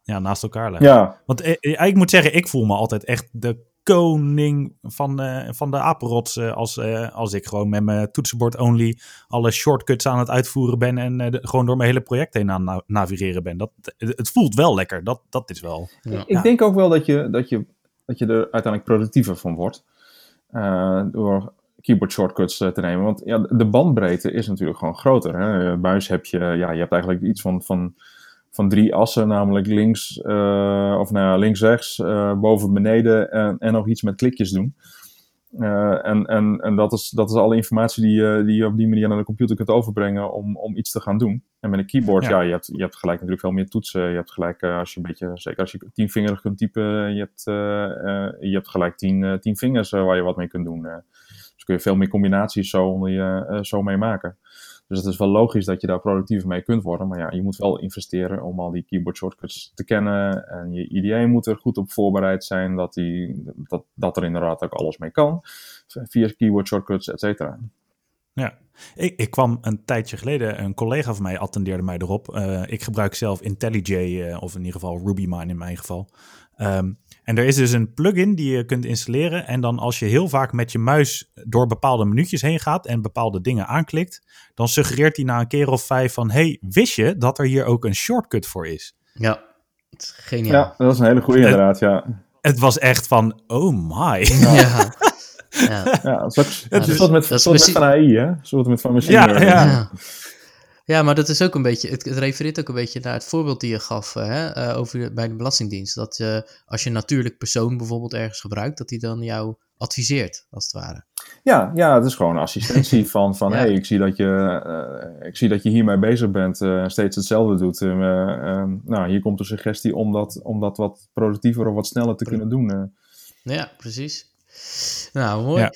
ja, naast elkaar leggen. Ja. Want eh, ik moet zeggen, ik voel me altijd echt de koning van, uh, van de apenrots uh, als, uh, als ik gewoon met mijn toetsenbord only alle shortcuts aan het uitvoeren ben en de, gewoon door mijn hele project heen aan na navigeren ben. Dat, het voelt wel lekker, dat, dat is wel. Ja. Ik denk ook wel dat je, dat, je, dat je er uiteindelijk productiever van wordt door keyboard shortcuts te nemen. Want ja, de bandbreedte is natuurlijk gewoon groter. Hè? Buis heb je, ja, je hebt eigenlijk iets van... van van drie assen, namelijk links, uh, of nou ja, links-rechts, uh, boven, beneden en, en nog iets met klikjes doen. Uh, en en, en dat, is, dat is alle informatie die, je die je op die manier naar de computer kunt overbrengen om, om iets te gaan doen. En met een keyboard, ja, ja je, hebt, je hebt gelijk natuurlijk veel meer toetsen. Je hebt gelijk, als je een beetje, zeker als je tienvingerig kunt typen, je hebt, je hebt gelijk tien, tien vingers waar je wat mee kunt doen. dus kun je veel meer combinaties zo, onder je, zo mee maken. Dus het is wel logisch dat je daar productiever mee kunt worden. Maar ja, je moet wel investeren om al die keyboard shortcuts te kennen. En je IDE moet er goed op voorbereid zijn dat, die, dat, dat er inderdaad ook alles mee kan. Via keyboard shortcuts, et cetera. Ja, ik, ik, kwam een tijdje geleden, een collega van mij attendeerde mij erop. Uh, ik gebruik zelf IntelliJ, uh, of in ieder geval RubyMine in mijn geval. Um, en er is dus een plugin die je kunt installeren. En dan als je heel vaak met je muis door bepaalde minuutjes heen gaat en bepaalde dingen aanklikt, dan suggereert hij na een keer of vijf van: hey, wist je dat er hier ook een shortcut voor is? Ja, het is geniaal. Ja, dat is een hele goede inderdaad, ja. Het was echt van: oh my. Ja. Ja, ja dat is ook, het is, met, dat is met van AI, hè? Soort met van machine ja, ja. Ja, maar dat is ook een beetje, het, het, refereert ook een beetje naar het voorbeeld die je gaf uh, hè, uh, over bij de Belastingdienst. Dat uh, als je een natuurlijk persoon bijvoorbeeld ergens gebruikt, dat die dan jou adviseert, als het ware. Ja, ja het is gewoon assistentie van, van ja. hey, ik zie dat je, ik zie dat je hiermee bezig bent en steeds hetzelfde doet. nou, hier komt een suggestie om dat, om dat wat productiever of wat sneller te kunnen doen. Ja, precies. Nou, mooi. Ja.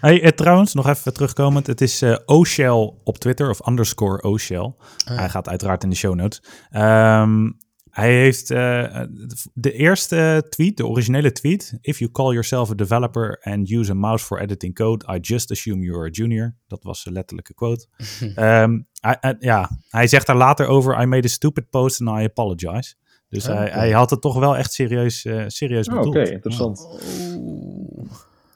Hey, eh, trouwens, nog even terugkomend. Het is uh, Oshell op Twitter, of underscore Oshell. Ah. Hij gaat uiteraard in de show notes. Um, hij heeft uh, de eerste tweet, de originele tweet. If you call yourself a developer and use a mouse for editing code, I just assume you're a junior. Dat was zijn letterlijke quote. um, hij, uh, ja, hij zegt daar later over, I made a stupid post and I apologize. Dus hij, hij, had het toch wel echt serieus, uh, serieus bedoeld. Oh, Oké, okay, interessant. Oh.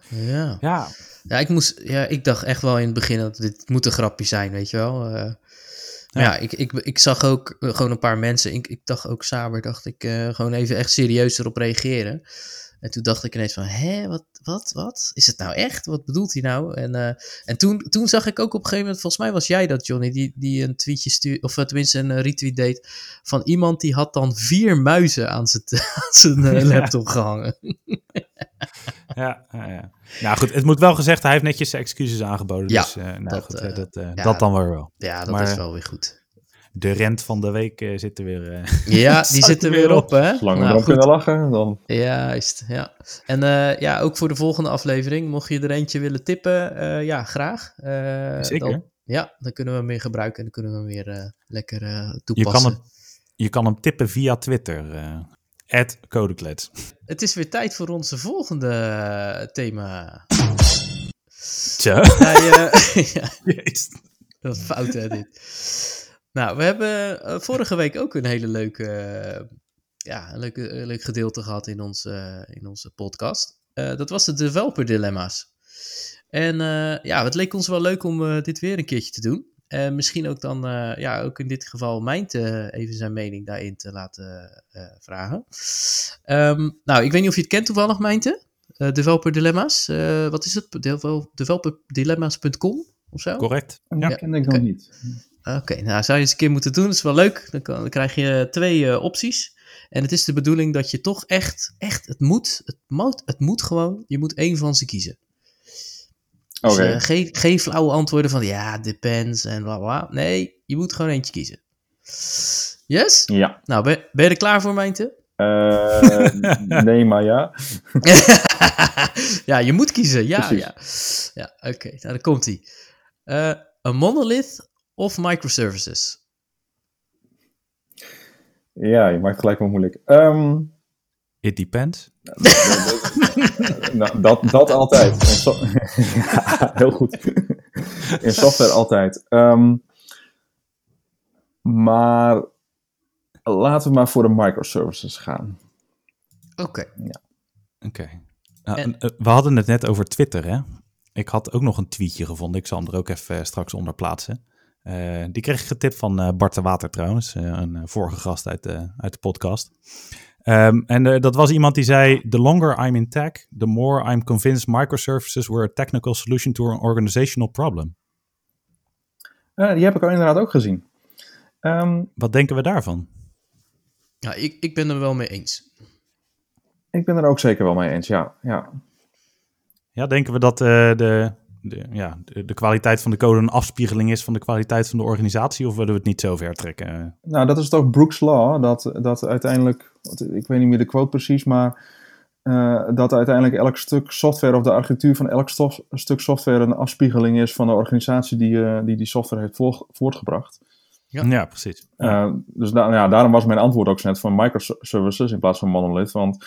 Ja. ja. Ja, ik, moest, ja, ik dacht echt wel in het begin dat dit moet een grapje zijn, weet je wel. Uh, ja, ja ik, ik, ik zag ook gewoon een paar mensen. Ik, ik dacht ook Saber, dacht ik uh, gewoon even echt serieus erop reageren. En toen dacht ik ineens van, hè, wat, wat, wat? Is het nou echt? Wat bedoelt hij nou? En, uh, en toen, toen zag ik ook op een gegeven moment, volgens mij was jij dat, Johnny, die, die een tweetje stuurde, of tenminste een retweet deed, van iemand die had dan vier muizen aan zijn, aan zijn uh, laptop ja. gehangen. ja, ja, ja. Nou goed, het moet wel gezegd, hij heeft netjes zijn excuses aangeboden. Ja, dus uh, nou dat, goed, dat, dat dan weer wel. Ja, dat maar, is wel weer goed de rent van de week uh, zit er weer. Uh, ja, die zit er weer op, hè? Zolang we nou, kunnen lachen, dan. Juist, ja. En uh, ja, ook voor de volgende aflevering, mocht je er eentje willen tippen, ja, graag. Zeker. Dan, ja, dan kunnen we hem weer gebruiken en dan kunnen we hem weer lekker toepassen. Je kan, hem, je kan hem tippen via Twitter. At Codeklets. Het is weer tijd voor onze volgende thema. Tja. Hij, ja. Dat is fout, hè, dit. Nou, we hebben uh, vorige week ook een hele leuke, uh, ja, een leuke, een leuk gedeelte gehad in, uh, in onze podcast. dat was de developer dilemma's. En ja, het leek ons wel leuk om dit weer een keertje te doen. En misschien ook dan, ja, ook in dit geval Mijnte even zijn mening daarin te laten vragen. Um, nou, ik weet niet of je het kent toevallig, Mijnte. developer dilemma's. wat is het? Developerdilemma's.com of zo? Correct. Ja, ken ik nog niet. Oké, okay, nou zou je eens een keer moeten doen. Dat is wel leuk. Dan, kan, dan krijg je twee uh, opties. En het is de bedoeling dat je toch echt, echt, het moet, het moet, het moet gewoon, je moet één van ze kiezen. Dus, Oké. Okay. Uh, geen, geen flauwe antwoorden van ja, depends en bla bla. Nee, je moet gewoon eentje kiezen. Yes? Ja. Nou, ben, ben je er klaar voor, Mijnte? Uh, nee, maar ja. ja, je moet kiezen. Ja, Precies. ja. Ja, oké. Okay. Nou, dan komt hij. Uh, een monolith of microservices? Ja, je maakt gelijk maar moeilijk. Um, It depends. nou, dat, dat altijd. So ja, heel goed. In software altijd. Um, maar laten we maar voor de microservices gaan. Oké. Okay. Ja. Oké. Okay. Nou, en... We hadden het net over Twitter, hè? Ik had ook nog een tweetje gevonden. Ik zal hem er ook even straks onder plaatsen. Uh, die kreeg ik getipt van uh, Bart de Water trouwens, uh, een vorige gast uit de, uit de podcast. Um, en dat was iemand die zei: The longer I'm in tech, the more I'm convinced microservices were a technical solution to an organizational problem. die heb ik al inderdaad ook gezien. Um, Wat denken we daarvan? Ja, ik, ik ben er wel mee eens. Ik ben er ook zeker wel mee eens, ja. Ja, ja denken we dat de, de, ja, de, de, kwaliteit van de code een afspiegeling is van de kwaliteit van de organisatie? Of willen we het niet zo ver trekken? Nou, dat is toch Brooks Law, dat, dat uiteindelijk, ik weet niet meer de quote precies, maar uh, dat uiteindelijk elk stuk software of de architectuur van elk stof, stuk software een afspiegeling is van de organisatie die die, die software heeft voortgebracht. Ja, ja precies. Uh, dus da ja, daarom was mijn antwoord ook net van microservices in plaats van monolith. Want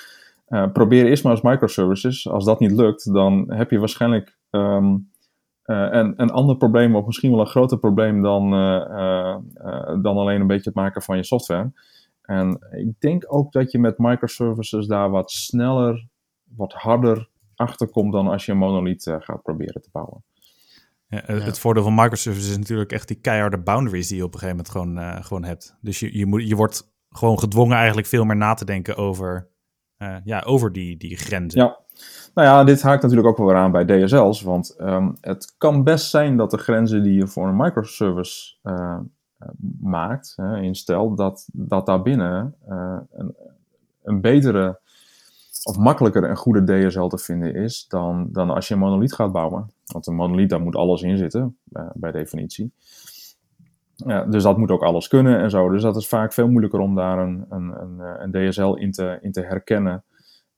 uh, probeer eerst maar eens microservices. Als dat niet lukt, dan heb je waarschijnlijk um, uh, een, een ander probleem, of misschien wel een groter probleem dan, dan alleen een beetje het maken van je software. En ik denk ook dat je met microservices daar wat sneller, wat harder achter komt dan als je een monolith gaat proberen te bouwen. Ja, het voordeel van microservices is natuurlijk echt die keiharde boundaries die je op een gegeven moment gewoon, uh, gewoon hebt. Dus je, je, moet, je wordt gewoon gedwongen eigenlijk veel meer na te denken over, uh, ja, over die, die grenzen. Ja, nou ja, dit haakt natuurlijk ook wel weer aan bij DSL's. Want um, het kan best zijn dat de grenzen die je voor een microservice uh, maakt, instelt, dat, dat daarbinnen een, een betere of makkelijker een goede DSL te vinden is dan, dan als je een monolith gaat bouwen. Want een monolith, daar moet alles in zitten, uh, bij definitie. Ja, dus dat moet ook alles kunnen en zo. Dus dat is vaak veel moeilijker om daar een, een, een, eh, een DSL in te, in te herkennen.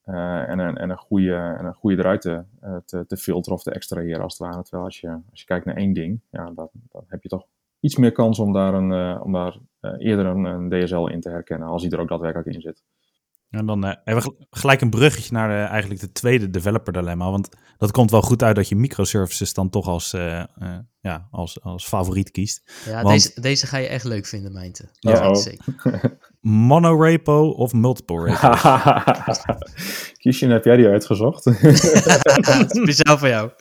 Uh, en, een, en, een goede, en een goede eruit te, te, te, filteren of te extraheren als het ware. Terwijl als je, als je kijkt naar één ding, ja, dan, heb je toch iets meer kans om daar, een, om daar eerder een, een DSL in te herkennen. Als die er ook daadwerkelijk in zit. En dan uh, hebben we gelijk een bruggetje naar de, eigenlijk de tweede developer dilemma. Want dat komt wel goed uit dat je microservices dan toch als, uh, uh, ja, als, als favoriet kiest. Ja, Want, deze, deze ga je echt leuk vinden, Mijnte. Ja, oh. zeker. Monorepo of multiple repo? Kiesje, heb jij die uitgezocht? Speciaal voor jou.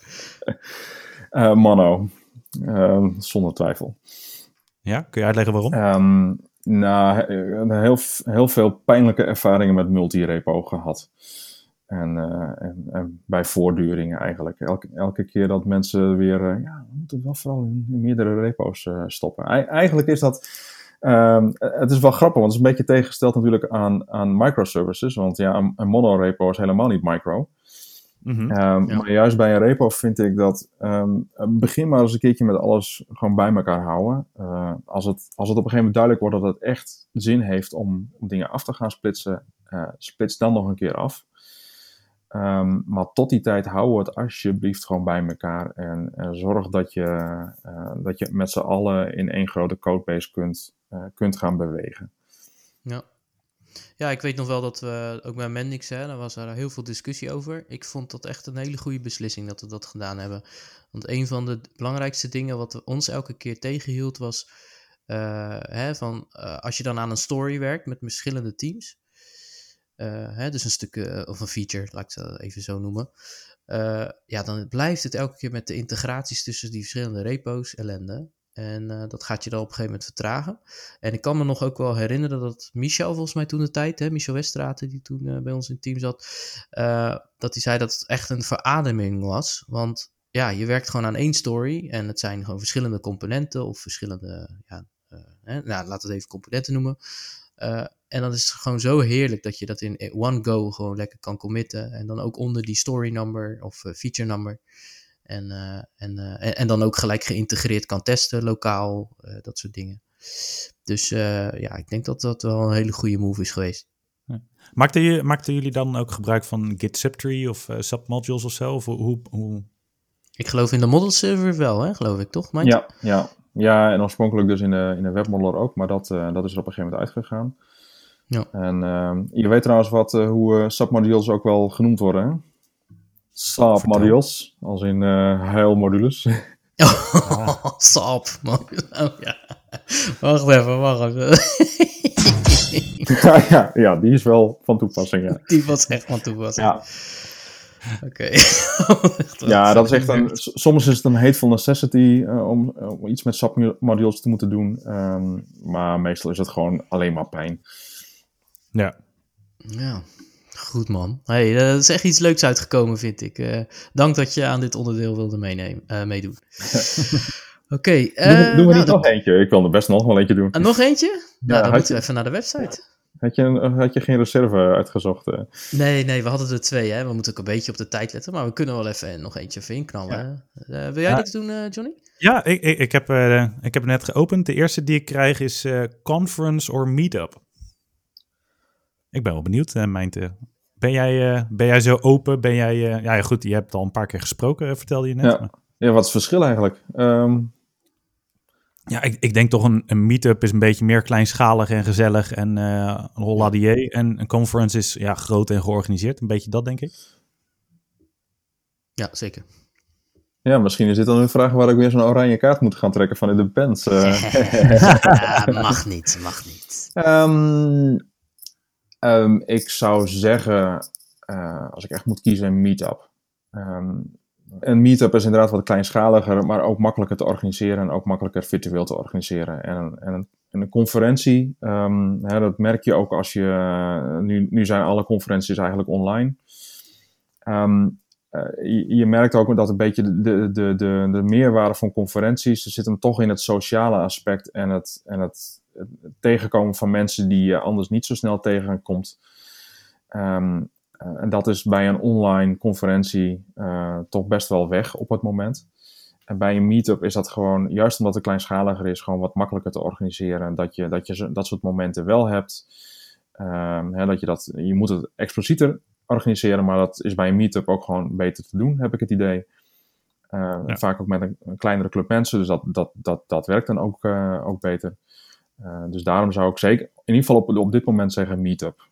mono, ehm, zonder twijfel. Ja, kun je uitleggen waarom? Um, nou, heel, heel veel pijnlijke ervaringen met multi-repo gehad. En, uh, en, en, bij voortduringen eigenlijk. Elke, elke keer dat mensen weer, uh, ja, we moeten wel vooral in, meerdere repo's stoppen. Eigenlijk is dat, um, het is wel grappig, want het is een beetje tegengesteld natuurlijk aan, aan microservices. Want ja, een, een monorepo is helemaal niet micro. Mm -hmm. um, ja. Maar juist bij een repo vind ik dat um, begin maar eens een keertje met alles gewoon bij elkaar houden. Uh, als, het, als het op een gegeven moment duidelijk wordt dat het echt zin heeft om, om dingen af te gaan splitsen, uh, splits dan nog een keer af. Um, maar tot die tijd hou het alsjeblieft gewoon bij elkaar en uh, zorg dat je, uh, dat je met z'n allen in één grote codebase kunt, kunt gaan bewegen. Ja. Ja, ik weet nog wel dat we ook bij Mendix, hè, daar was er heel veel discussie over. Ik vond dat echt een hele goede beslissing dat we dat gedaan hebben. Want een van de belangrijkste dingen wat ons elke keer tegenhield was, uh, hè, van, uh, als je dan aan een story werkt met verschillende teams, hè, dus een stuk of een feature, laat ik het even zo noemen. ja, dan blijft het elke keer met de integraties tussen die verschillende repo's ellende. En uh, dat gaat je dan op een gegeven moment vertragen. En ik kan me nog ook wel herinneren dat Michel, volgens mij toen de tijd, hè, Michel Westraten, die toen uh, bij ons in het team zat, uh, dat hij zei dat het echt een verademing was. Want ja, je werkt gewoon aan één story en het zijn gewoon verschillende componenten of verschillende, ja, hè, nou, laten we het even componenten noemen. en dan is gewoon zo heerlijk dat je dat in one go gewoon lekker kan committen. En dan ook onder die story number of feature number. En, uh, en, uh, en, en, dan ook gelijk geïntegreerd kan testen, lokaal, uh, dat soort dingen. Dus ja, ik denk dat dat wel een hele goede move is geweest. Ja. Maakten, je, maakten jullie dan ook gebruik van Git subtree of submodules of zo? Of hoe, hoe... Ik geloof in de model server wel, hè? geloof ik, toch? Ja, ja. ja, en oorspronkelijk dus in de, in de webmodeler ook, maar dat, dat is er op een gegeven moment uitgegaan. Ja. En ehm, je weet trouwens wat, hoe submodules ook wel genoemd worden, hè? SAP modules, als in uh, huilmodules. Oh. Oh, ja. Wacht even, wacht even. ja, ja, ja, die is wel van toepassing. Ja. Die was echt van toepassing. Ja. Oké. ja, dat is echt een. Soms is het een hateful necessity uh, om, om, iets met SAP modules te moeten doen. Um, maar meestal is het gewoon alleen maar pijn. Ja. Ja. Goed man. Hey, er is echt iets leuks uitgekomen, vind ik. Uh, dank dat je aan dit onderdeel wilde meenemen, uh, meedoen. Oké. Okay, uh, doen, we, doen we nou, niet nog eentje? Ik wil er best nog wel eentje doen. nog eentje? Nou, dan moeten we even naar de website. Had je, had je geen reserve uitgezocht? Nee, nee, we hadden er twee. Hè. We moeten ook een beetje op de tijd letten. Maar we kunnen wel even nog eentje even inknallen. Ja. wil jij ja. dit doen, Johnny? Ja, ik, ik, ik heb, ik heb net geopend. De eerste die ik krijg is Conference or Meetup. Ik ben wel benieuwd, uh, Mijnte. Ben jij, ben jij zo open? Ben jij, ja goed, je hebt al een paar keer gesproken, vertelde je net. Ja, ja wat is het verschil eigenlijk? Ehm, ja, ik, ik denk toch een, een meetup is een beetje meer kleinschalig en gezellig en uh, een En een conference is ja, groot en georganiseerd. Een beetje dat, denk ik. Ja, zeker. Ja, misschien is dit dan een vraag waar ik weer zo'n oranje kaart moet gaan trekken van in de pens. ja, mag niet, mag niet. Um, um, ik zou zeggen, uh, als ik echt moet kiezen, een meetup. Um, een meetup is inderdaad wat kleinschaliger, maar ook makkelijker te organiseren en ook makkelijker virtueel te organiseren. En een, en een, conferentie, hè, dat merk je ook als je. Nu, nu zijn alle conferenties eigenlijk online. Uh, je, je, merkt ook dat een beetje de, de, de, de meerwaarde van conferenties zit hem toch in het sociale aspect en het, en het tegenkomen van mensen die je anders niet zo snel tegenkomt. Um, en dat is bij een online conferentie uh, toch best wel weg op het moment. En bij een meetup is dat gewoon, juist omdat het kleinschaliger is, gewoon wat makkelijker te organiseren. Dat je dat, je dat soort momenten wel hebt. Um, hè, dat je, dat, je moet het explicieter organiseren, maar dat is bij een meetup ook gewoon beter te doen, heb ik het idee. Uh, Vaak ook met een, een, kleinere club mensen, dus dat, dat, dat, dat werkt dan ook, uh, ook beter. Uh, dus daarom zou ik zeker, in ieder geval op, op dit moment zeggen meetup.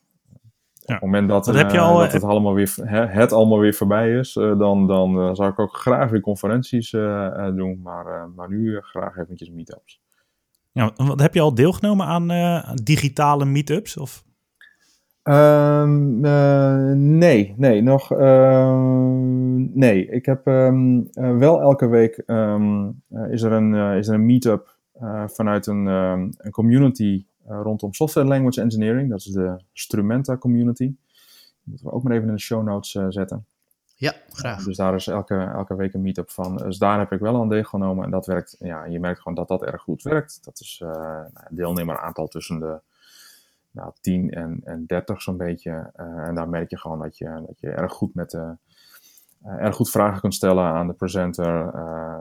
Ja. Op het moment dat, heb je al, dat het, allemaal weer, het allemaal weer voorbij is, dan, dan zou ik ook graag weer conferenties doen, maar, maar nu graag eventjes meetups. Ja, wat, heb je al deelgenomen aan digitale meetups? Of? Um, uh, nee, nee, nog. Uh, nee, ik heb um, uh, wel elke week um, is er een, is er een meetup vanuit een, een community rondom software language engineering. Dat is de Strumenta community. Dat moeten we ook maar even in de show notes zetten. Ja, graag. dus daar is elke, elke week een meetup van. Dus daar heb ik wel aan deelgenomen en dat werkt. Ja, je merkt gewoon dat dat erg goed werkt. Dat is uh, deelnemeraantal tussen de nou, 10 en, en 30 zo'n beetje. Uh, en daar merk je gewoon dat je, dat je erg goed met de, uh, erg goed vragen kunt stellen aan de presenter.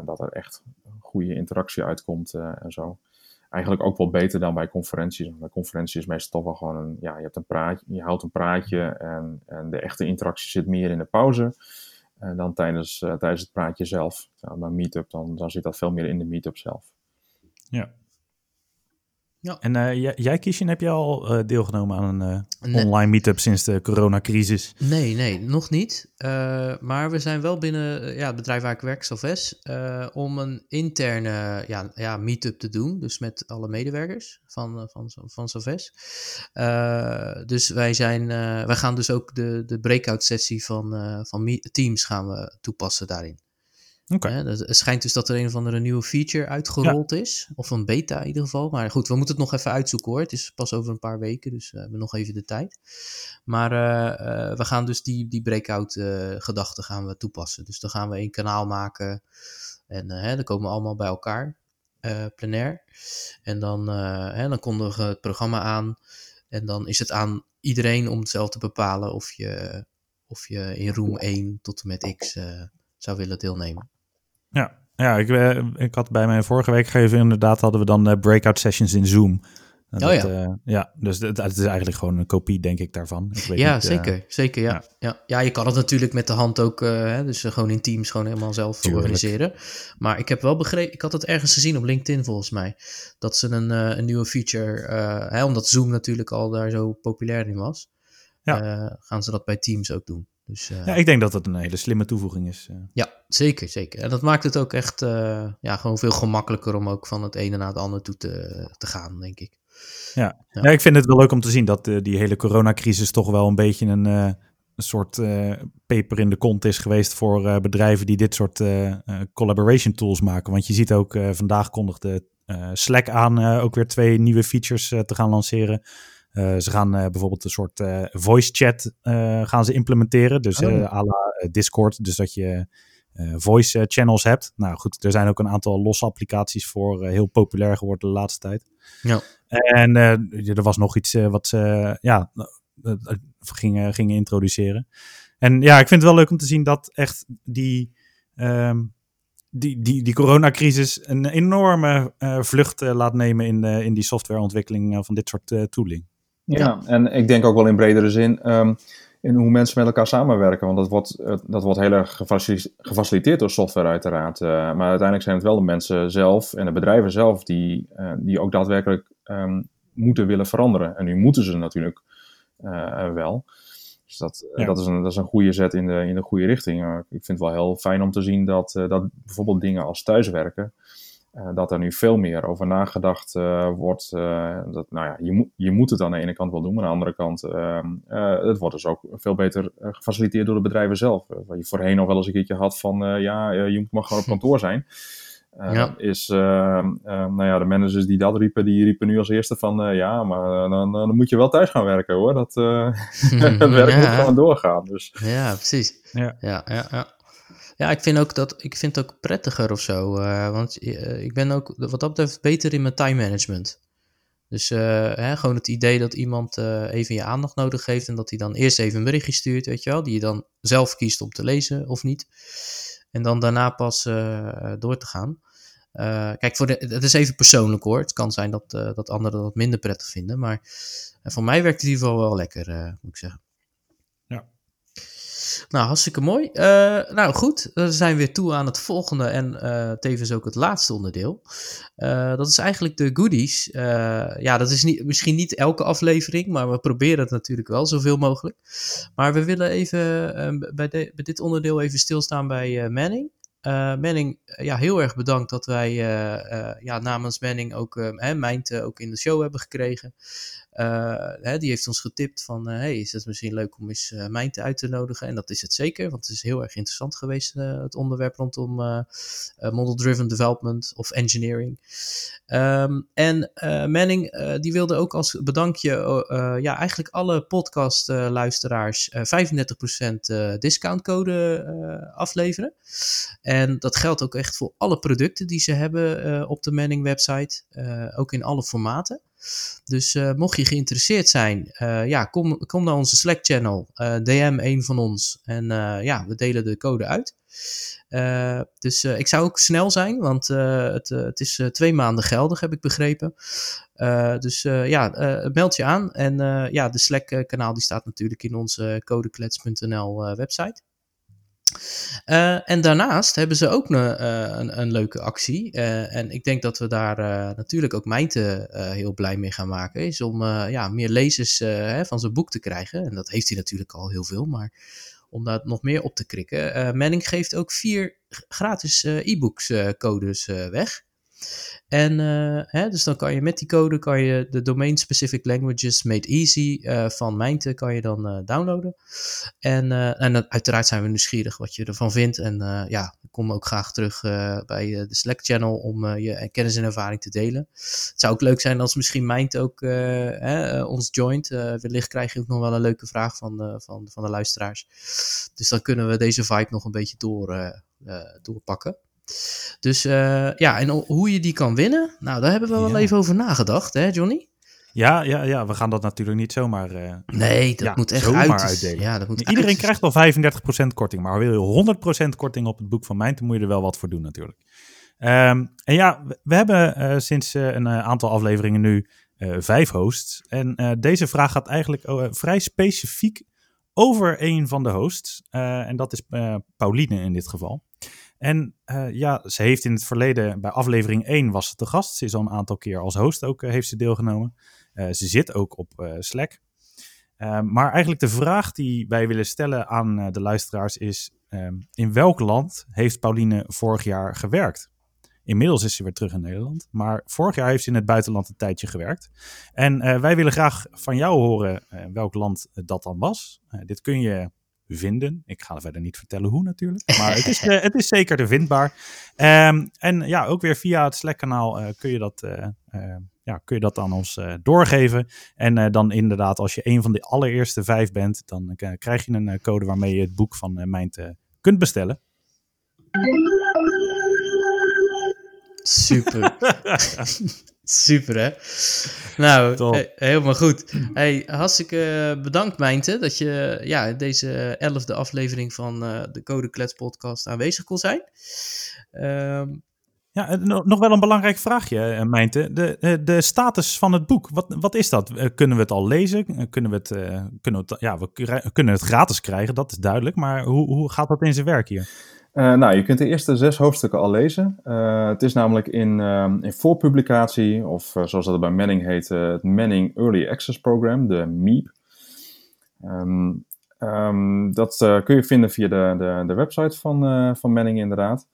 Dat er echt goede interactie uitkomt en zo. Eigenlijk ook wel beter dan bij conferenties. Bij conferenties is meestal wel gewoon een, ja, je hebt een praatje, je houdt een praatje en, en de echte interactie zit meer in de pauze. dan tijdens, tijdens het praatje zelf. Nou, bij meetup, dan, dan zit dat veel meer in de meetup zelf. Ja, ja. En uh, jij, jij Kishin, heb je al uh, deelgenomen aan een uh, online meetup sinds de coronacrisis? Nee, nee, nog niet. maar we zijn wel binnen ja, het bedrijf waar ik werk, Salves, om een interne ja, ja, meetup te doen. Dus met alle medewerkers van, van, van Salves. dus wij, zijn, wij gaan dus ook de, de breakout sessie van, van Teams gaan we toepassen daarin. Okay. het schijnt dus dat er een of andere nieuwe feature uitgerold is. Of een beta in ieder geval. Maar goed, we moeten het nog even uitzoeken hoor. Het is pas over een paar weken, dus we hebben nog even de tijd. Maar uh, uh, we gaan dus die, die breakout uh, gedachten gaan we toepassen. Dus dan gaan we een kanaal maken. En hè, dan komen we allemaal bij elkaar. plenair. En dan, hè, dan kondigen we het programma aan. En dan is het aan iedereen om zelf te bepalen of je, of je in room 1 tot en met X zou willen deelnemen. Ja, ja ik, eh, ik had bij mijn vorige week gegeven, inderdaad hadden we dan uh, breakout sessions in Zoom. oh ja. Uh, ja, dus het, is eigenlijk gewoon een kopie, denk ik, daarvan. Ik weet ja, niet, zeker. zeker ja. Ja. ja. Ja. je kan het natuurlijk met de hand ook, hè, dus gewoon in teams gewoon helemaal zelf Tuurlijk. organiseren. Maar ik heb wel begrepen, ik had het ergens gezien op LinkedIn volgens mij, dat ze een, een nieuwe feature, hè, omdat Zoom natuurlijk al daar zo populair in was, ja. gaan ze dat bij Teams ook doen. Dus, ja, ik denk dat dat een hele slimme toevoeging is. Ja, zeker, zeker. En dat maakt het ook echt uh, ja, gewoon veel gemakkelijker om ook van het ene naar het andere toe te, te gaan, denk ik. Ja. ja. Ja. ik vind het wel leuk om te zien dat die hele coronacrisis toch wel een beetje een, een soort peper in de kont is geweest voor bedrijven die dit soort collaboration tools maken. Want je ziet ook, vandaag kondigde Slack aan ook weer twee nieuwe features te gaan lanceren. Uh, ze gaan uh, bijvoorbeeld een soort uh, voice chat gaan ze implementeren. Dus oh. à la Discord. Dus dat je voice channels hebt. Nou goed, er zijn ook een aantal losse applicaties voor heel populair geworden de laatste tijd. Ja. En er was nog iets wat ze ja, gingen, gingen introduceren. En ja, ik vind het wel leuk om te zien dat echt die... Um, die, die, die coronacrisis een enorme vlucht laat nemen in, in die softwareontwikkeling van dit soort tooling. Ja, en ik denk ook wel in bredere zin. Um, in hoe mensen met elkaar samenwerken. Want dat wordt, dat wordt heel erg gefaciliteerd door software uiteraard. maar uiteindelijk zijn het wel de mensen zelf en de bedrijven zelf die, die ook daadwerkelijk um, moeten willen veranderen. En nu moeten ze natuurlijk wel. Dus dat, dat, is een, dat is een goede zet in de, in de goede richting. ik vind het wel heel fijn om te zien dat, dat bijvoorbeeld dingen als thuiswerken dat er nu veel meer over nagedacht uh, wordt. Uh, dat, nou ja, je, moet je moet het aan de ene kant wel doen, maar aan de andere kant, ehm, het wordt dus ook veel beter gefaciliteerd door de bedrijven zelf. wat je voorheen nog wel eens een keertje had van, ja, je moet maar gewoon op kantoor zijn. Ja. Is, ehm, ehm, nou ja, de managers die dat riepen, die riepen nu als eerste van, ja, maar dan, dan, moet je wel thuis gaan werken hoor. Dat, het werk moet gewoon doorgaan. Dus. Ja, precies. Ja, ja, ja. ja. Ja, ik vind, ook dat, ik vind het ook prettiger of zo. Uh, want uh, ik ben ook wat dat betreft beter in mijn time management. Dus uh, hè, gewoon het idee dat iemand even je aandacht nodig heeft en dat hij dan eerst even een berichtje stuurt, weet je wel, die je dan zelf kiest om te lezen of niet. En dan daarna pas door te gaan. kijk, voor het is even persoonlijk hoor. Het kan zijn dat, dat anderen dat minder prettig vinden. Maar voor mij werkt het in ieder geval wel lekker, moet ik zeggen. Nou, hartstikke mooi. Uh, nou goed, we zijn weer toe aan het volgende en uh, tevens ook het laatste onderdeel. Uh, dat is eigenlijk de goodies. ja, dat is niet, misschien niet elke aflevering, maar we proberen het natuurlijk wel zoveel mogelijk. Maar we willen even bij, bij dit onderdeel even stilstaan bij Manning. Manning, ja, heel erg bedankt dat wij ja, namens Manning ook uh, Mijnt ook in de show hebben gekregen. Hè, die heeft ons getipt van, uh, hey, is het misschien leuk om eens uh, Mijnte uit te nodigen? En dat is het zeker, want het is heel erg interessant geweest, het onderwerp rondom model-driven development of engineering. Um, en Manning, die wilde ook als bedankje, ja, eigenlijk alle podcast-luisteraars 35% discountcode afleveren. En dat geldt ook echt voor alle producten die ze hebben op de Manning-website, ook in alle formaten. Dus uh, mocht je geïnteresseerd zijn, uh, ja, kom, kom naar onze Slack channel, eh, DM een van ons en ja, we delen de code uit. dus ik zou ook snel zijn, want het, het is twee maanden geldig, heb ik begrepen. dus ja, meld je aan. En ja, de Slack kanaal die staat natuurlijk in onze codeklets.nl website. Uh, en daarnaast hebben ze ook een, uh, een, leuke actie. Uh, en ik denk dat we daar natuurlijk ook Mijnte heel blij mee gaan maken. Is om ja, meer lezers hè, van zijn boek te krijgen. En dat heeft hij natuurlijk al heel veel. Maar om daar nog meer op te krikken. Manning geeft ook vier gratis e-books codes weg. En uh, hè, dus dan kan je met die code kan je de Domain Specific Languages Made Easy uh, van Mijnte kan je dan uh, downloaden. En, en uiteraard zijn we nieuwsgierig wat je ervan vindt. En ja, kom ook graag terug bij de Slack channel om je kennis en ervaring te delen. Het zou ook leuk zijn als misschien Mijnte ook ons joint. wellicht krijg je ook nog wel een leuke vraag van, van, van de luisteraars. Dus dan kunnen we deze vibe nog een beetje door, doorpakken. Dus uh, ja, en hoe je die kan winnen, nou, daar hebben we wel even over nagedacht, hè, Johnny? Ja, ja, ja, we gaan dat natuurlijk niet zomaar. Uh, nee, dat moet echt uit. uitdelen. Ja, dat moet Iedereen krijgt wel 35% korting, maar wil je 100% korting op het boek van mij, dan moet je er wel wat voor doen, natuurlijk. Um, en ja, we hebben uh, sinds een aantal afleveringen nu vijf hosts. En deze vraag gaat eigenlijk vrij specifiek over een van de hosts. en dat is Pauline in dit geval. En uh, ja, ze heeft in het verleden, bij aflevering 1 was ze te gast. Ze is al een aantal keer als host ook, uh, heeft ze deelgenomen. Uh, ze zit ook op Slack. maar eigenlijk de vraag die wij willen stellen aan de luisteraars is... Um, in welk land heeft Pauline vorig jaar gewerkt? Inmiddels is ze weer terug in Nederland. Maar vorig jaar heeft ze in het buitenland een tijdje gewerkt. En wij willen graag van jou horen welk land dat dan was. dit kun je vinden. Ik ga verder niet vertellen hoe natuurlijk, maar het is, uh, het is zeker te vindbaar. Um, en ja, ook weer via het Slack-kanaal uh, kun, je dat, uh, ja, kun je dat aan ons doorgeven. En dan inderdaad, als je een van de allereerste vijf bent, dan krijg je een code waarmee je het boek van Mijnt kunt bestellen. Super. Super, hè? Nou, helemaal goed. Hey, hartstikke bedankt, Mijnte, dat je ja, deze elfde aflevering van uh, de Code Klets podcast aanwezig kon zijn. Um, Ja, nog wel een belangrijk vraagje, Mijnte. De, de status van het boek, wat, wat is dat? Kunnen we het al lezen? Kunnen we het, kunnen we het, ja, we kunnen het gratis krijgen, dat is duidelijk. Maar hoe, hoe gaat dat in zijn werk hier? Uh, nou, je kunt de eerste zes hoofdstukken al lezen. Uh, het is namelijk in, uh, in voorpublicatie, of zoals dat bij Manning heet, het Manning Early Access Program, de MEEP. Um, um, dat kun je vinden via de, de, de website van, van Manning inderdaad.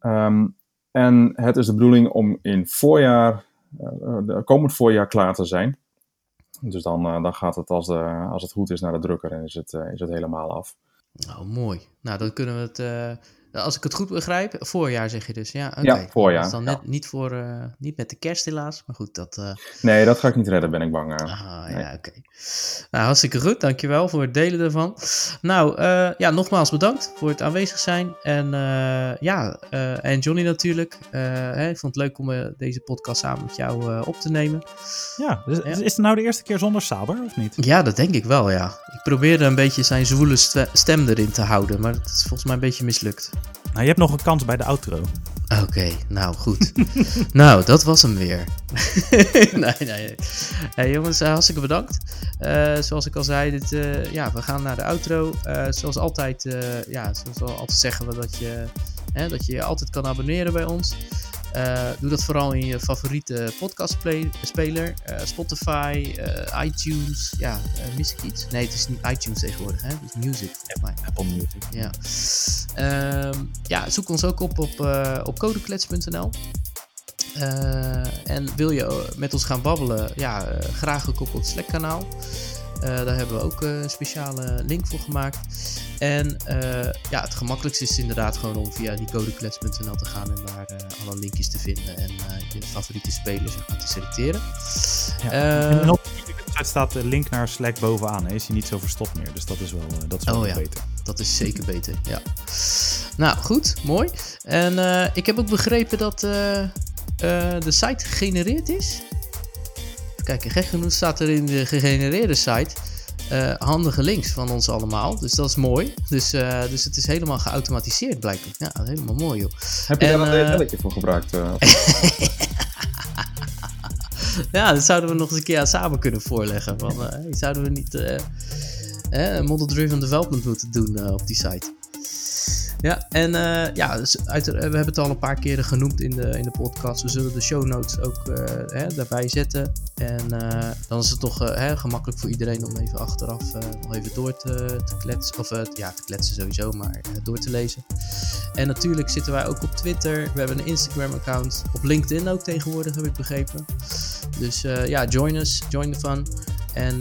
Um, en het is de bedoeling om in voorjaar, komend voorjaar klaar te zijn. Dus dan, dan gaat het, als, als het goed is, naar de drukker en is het, is het helemaal af. Nou, mooi. Nou, dan kunnen we het als ik het goed begrijp, voorjaar zeg je dus. Ja, oké. Ja, voorjaar. Dat is dan net niet, voor, uh, niet met de kerst helaas, maar goed, dat... Uh... Nee, dat ga ik niet redden, ben ik bang. Uh. Ah, ja, oké. Okay. Nou, hartstikke goed, dankjewel voor het delen ervan. Nou, ja, nogmaals bedankt voor het aanwezig zijn. En ja, en Johnny natuurlijk. Hè, ik vond het leuk om deze podcast samen met jou op te nemen. Ja, dus, ja, is het nou de eerste keer zonder Saber, of niet? Ja, dat denk ik wel, ja. Ik probeerde een beetje zijn zwoele stem erin te houden, maar het is volgens mij een beetje mislukt. Nou, je hebt nog een kans bij de outro. Oké, nou goed. nou, dat was hem weer. nee, nee. Hey, jongens, uh, hartstikke bedankt. Uh, zoals ik al zei, dit, uh, ja, we gaan naar de outro. zoals altijd, ja, zoals we altijd zeggen we dat je, hè, dat je je altijd kan abonneren bij ons. Uh, doe dat vooral in je favoriete podcastspeler. Uh, Spotify, uh, iTunes. Ja, mis ik iets? Nee, het is niet iTunes tegenwoordig. Hè? Het is Music. Apple Music. Ja. Ehm, ja, zoek ons ook op op, op codeklets.nl. en wil je met ons gaan babbelen? Ja, graag gekoppeld Slack kanaal. Daar hebben we ook een speciale link voor gemaakt. En uh, ja, het gemakkelijkste is inderdaad gewoon om via die codeklets.nl te gaan en daar alle linkjes te vinden en je favoriete spelers te selecteren. Ja. en op de website staat de link naar Slack bovenaan. Hè? Is hij niet zo verstopt meer, dus dat is wel, dat is wel oh, ja. beter. Dat is zeker beter, ja. Nou, goed, mooi. En ik heb ook begrepen dat de site gegenereerd is. Kijk, gek genoeg staat er in de gegenereerde site uh, handige links van ons allemaal. Dus dat is mooi. Dus, uh, dus het is helemaal geautomatiseerd blijkbaar. Ja, helemaal mooi joh. Heb je en, daar een belletje uh, voor gebruikt? ja, dat zouden we nog eens een keer samen kunnen voorleggen. Van, zouden we niet model-driven development moeten doen op die site? Ja, en uh, ja, dus uit, we hebben het al een paar keren genoemd in de, in de podcast. We zullen de show notes ook uh, hè, daarbij zetten. En dan is het toch hè, gemakkelijk voor iedereen om even achteraf nog even door te, te kletsen. Of ja, te kletsen sowieso, maar door te lezen. En natuurlijk zitten wij ook op Twitter. We hebben een Instagram-account. Op LinkedIn ook tegenwoordig, heb ik begrepen. Dus ja, join us, join the fun. En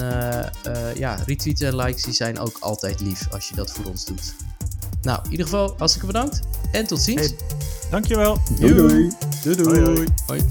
ja, retweets en likes die zijn ook altijd lief als je dat voor ons doet. Nou, in ieder geval, hartstikke bedankt. En tot ziens. Hey, dankjewel. Doei doei. Doei doei. Hoi. hoi.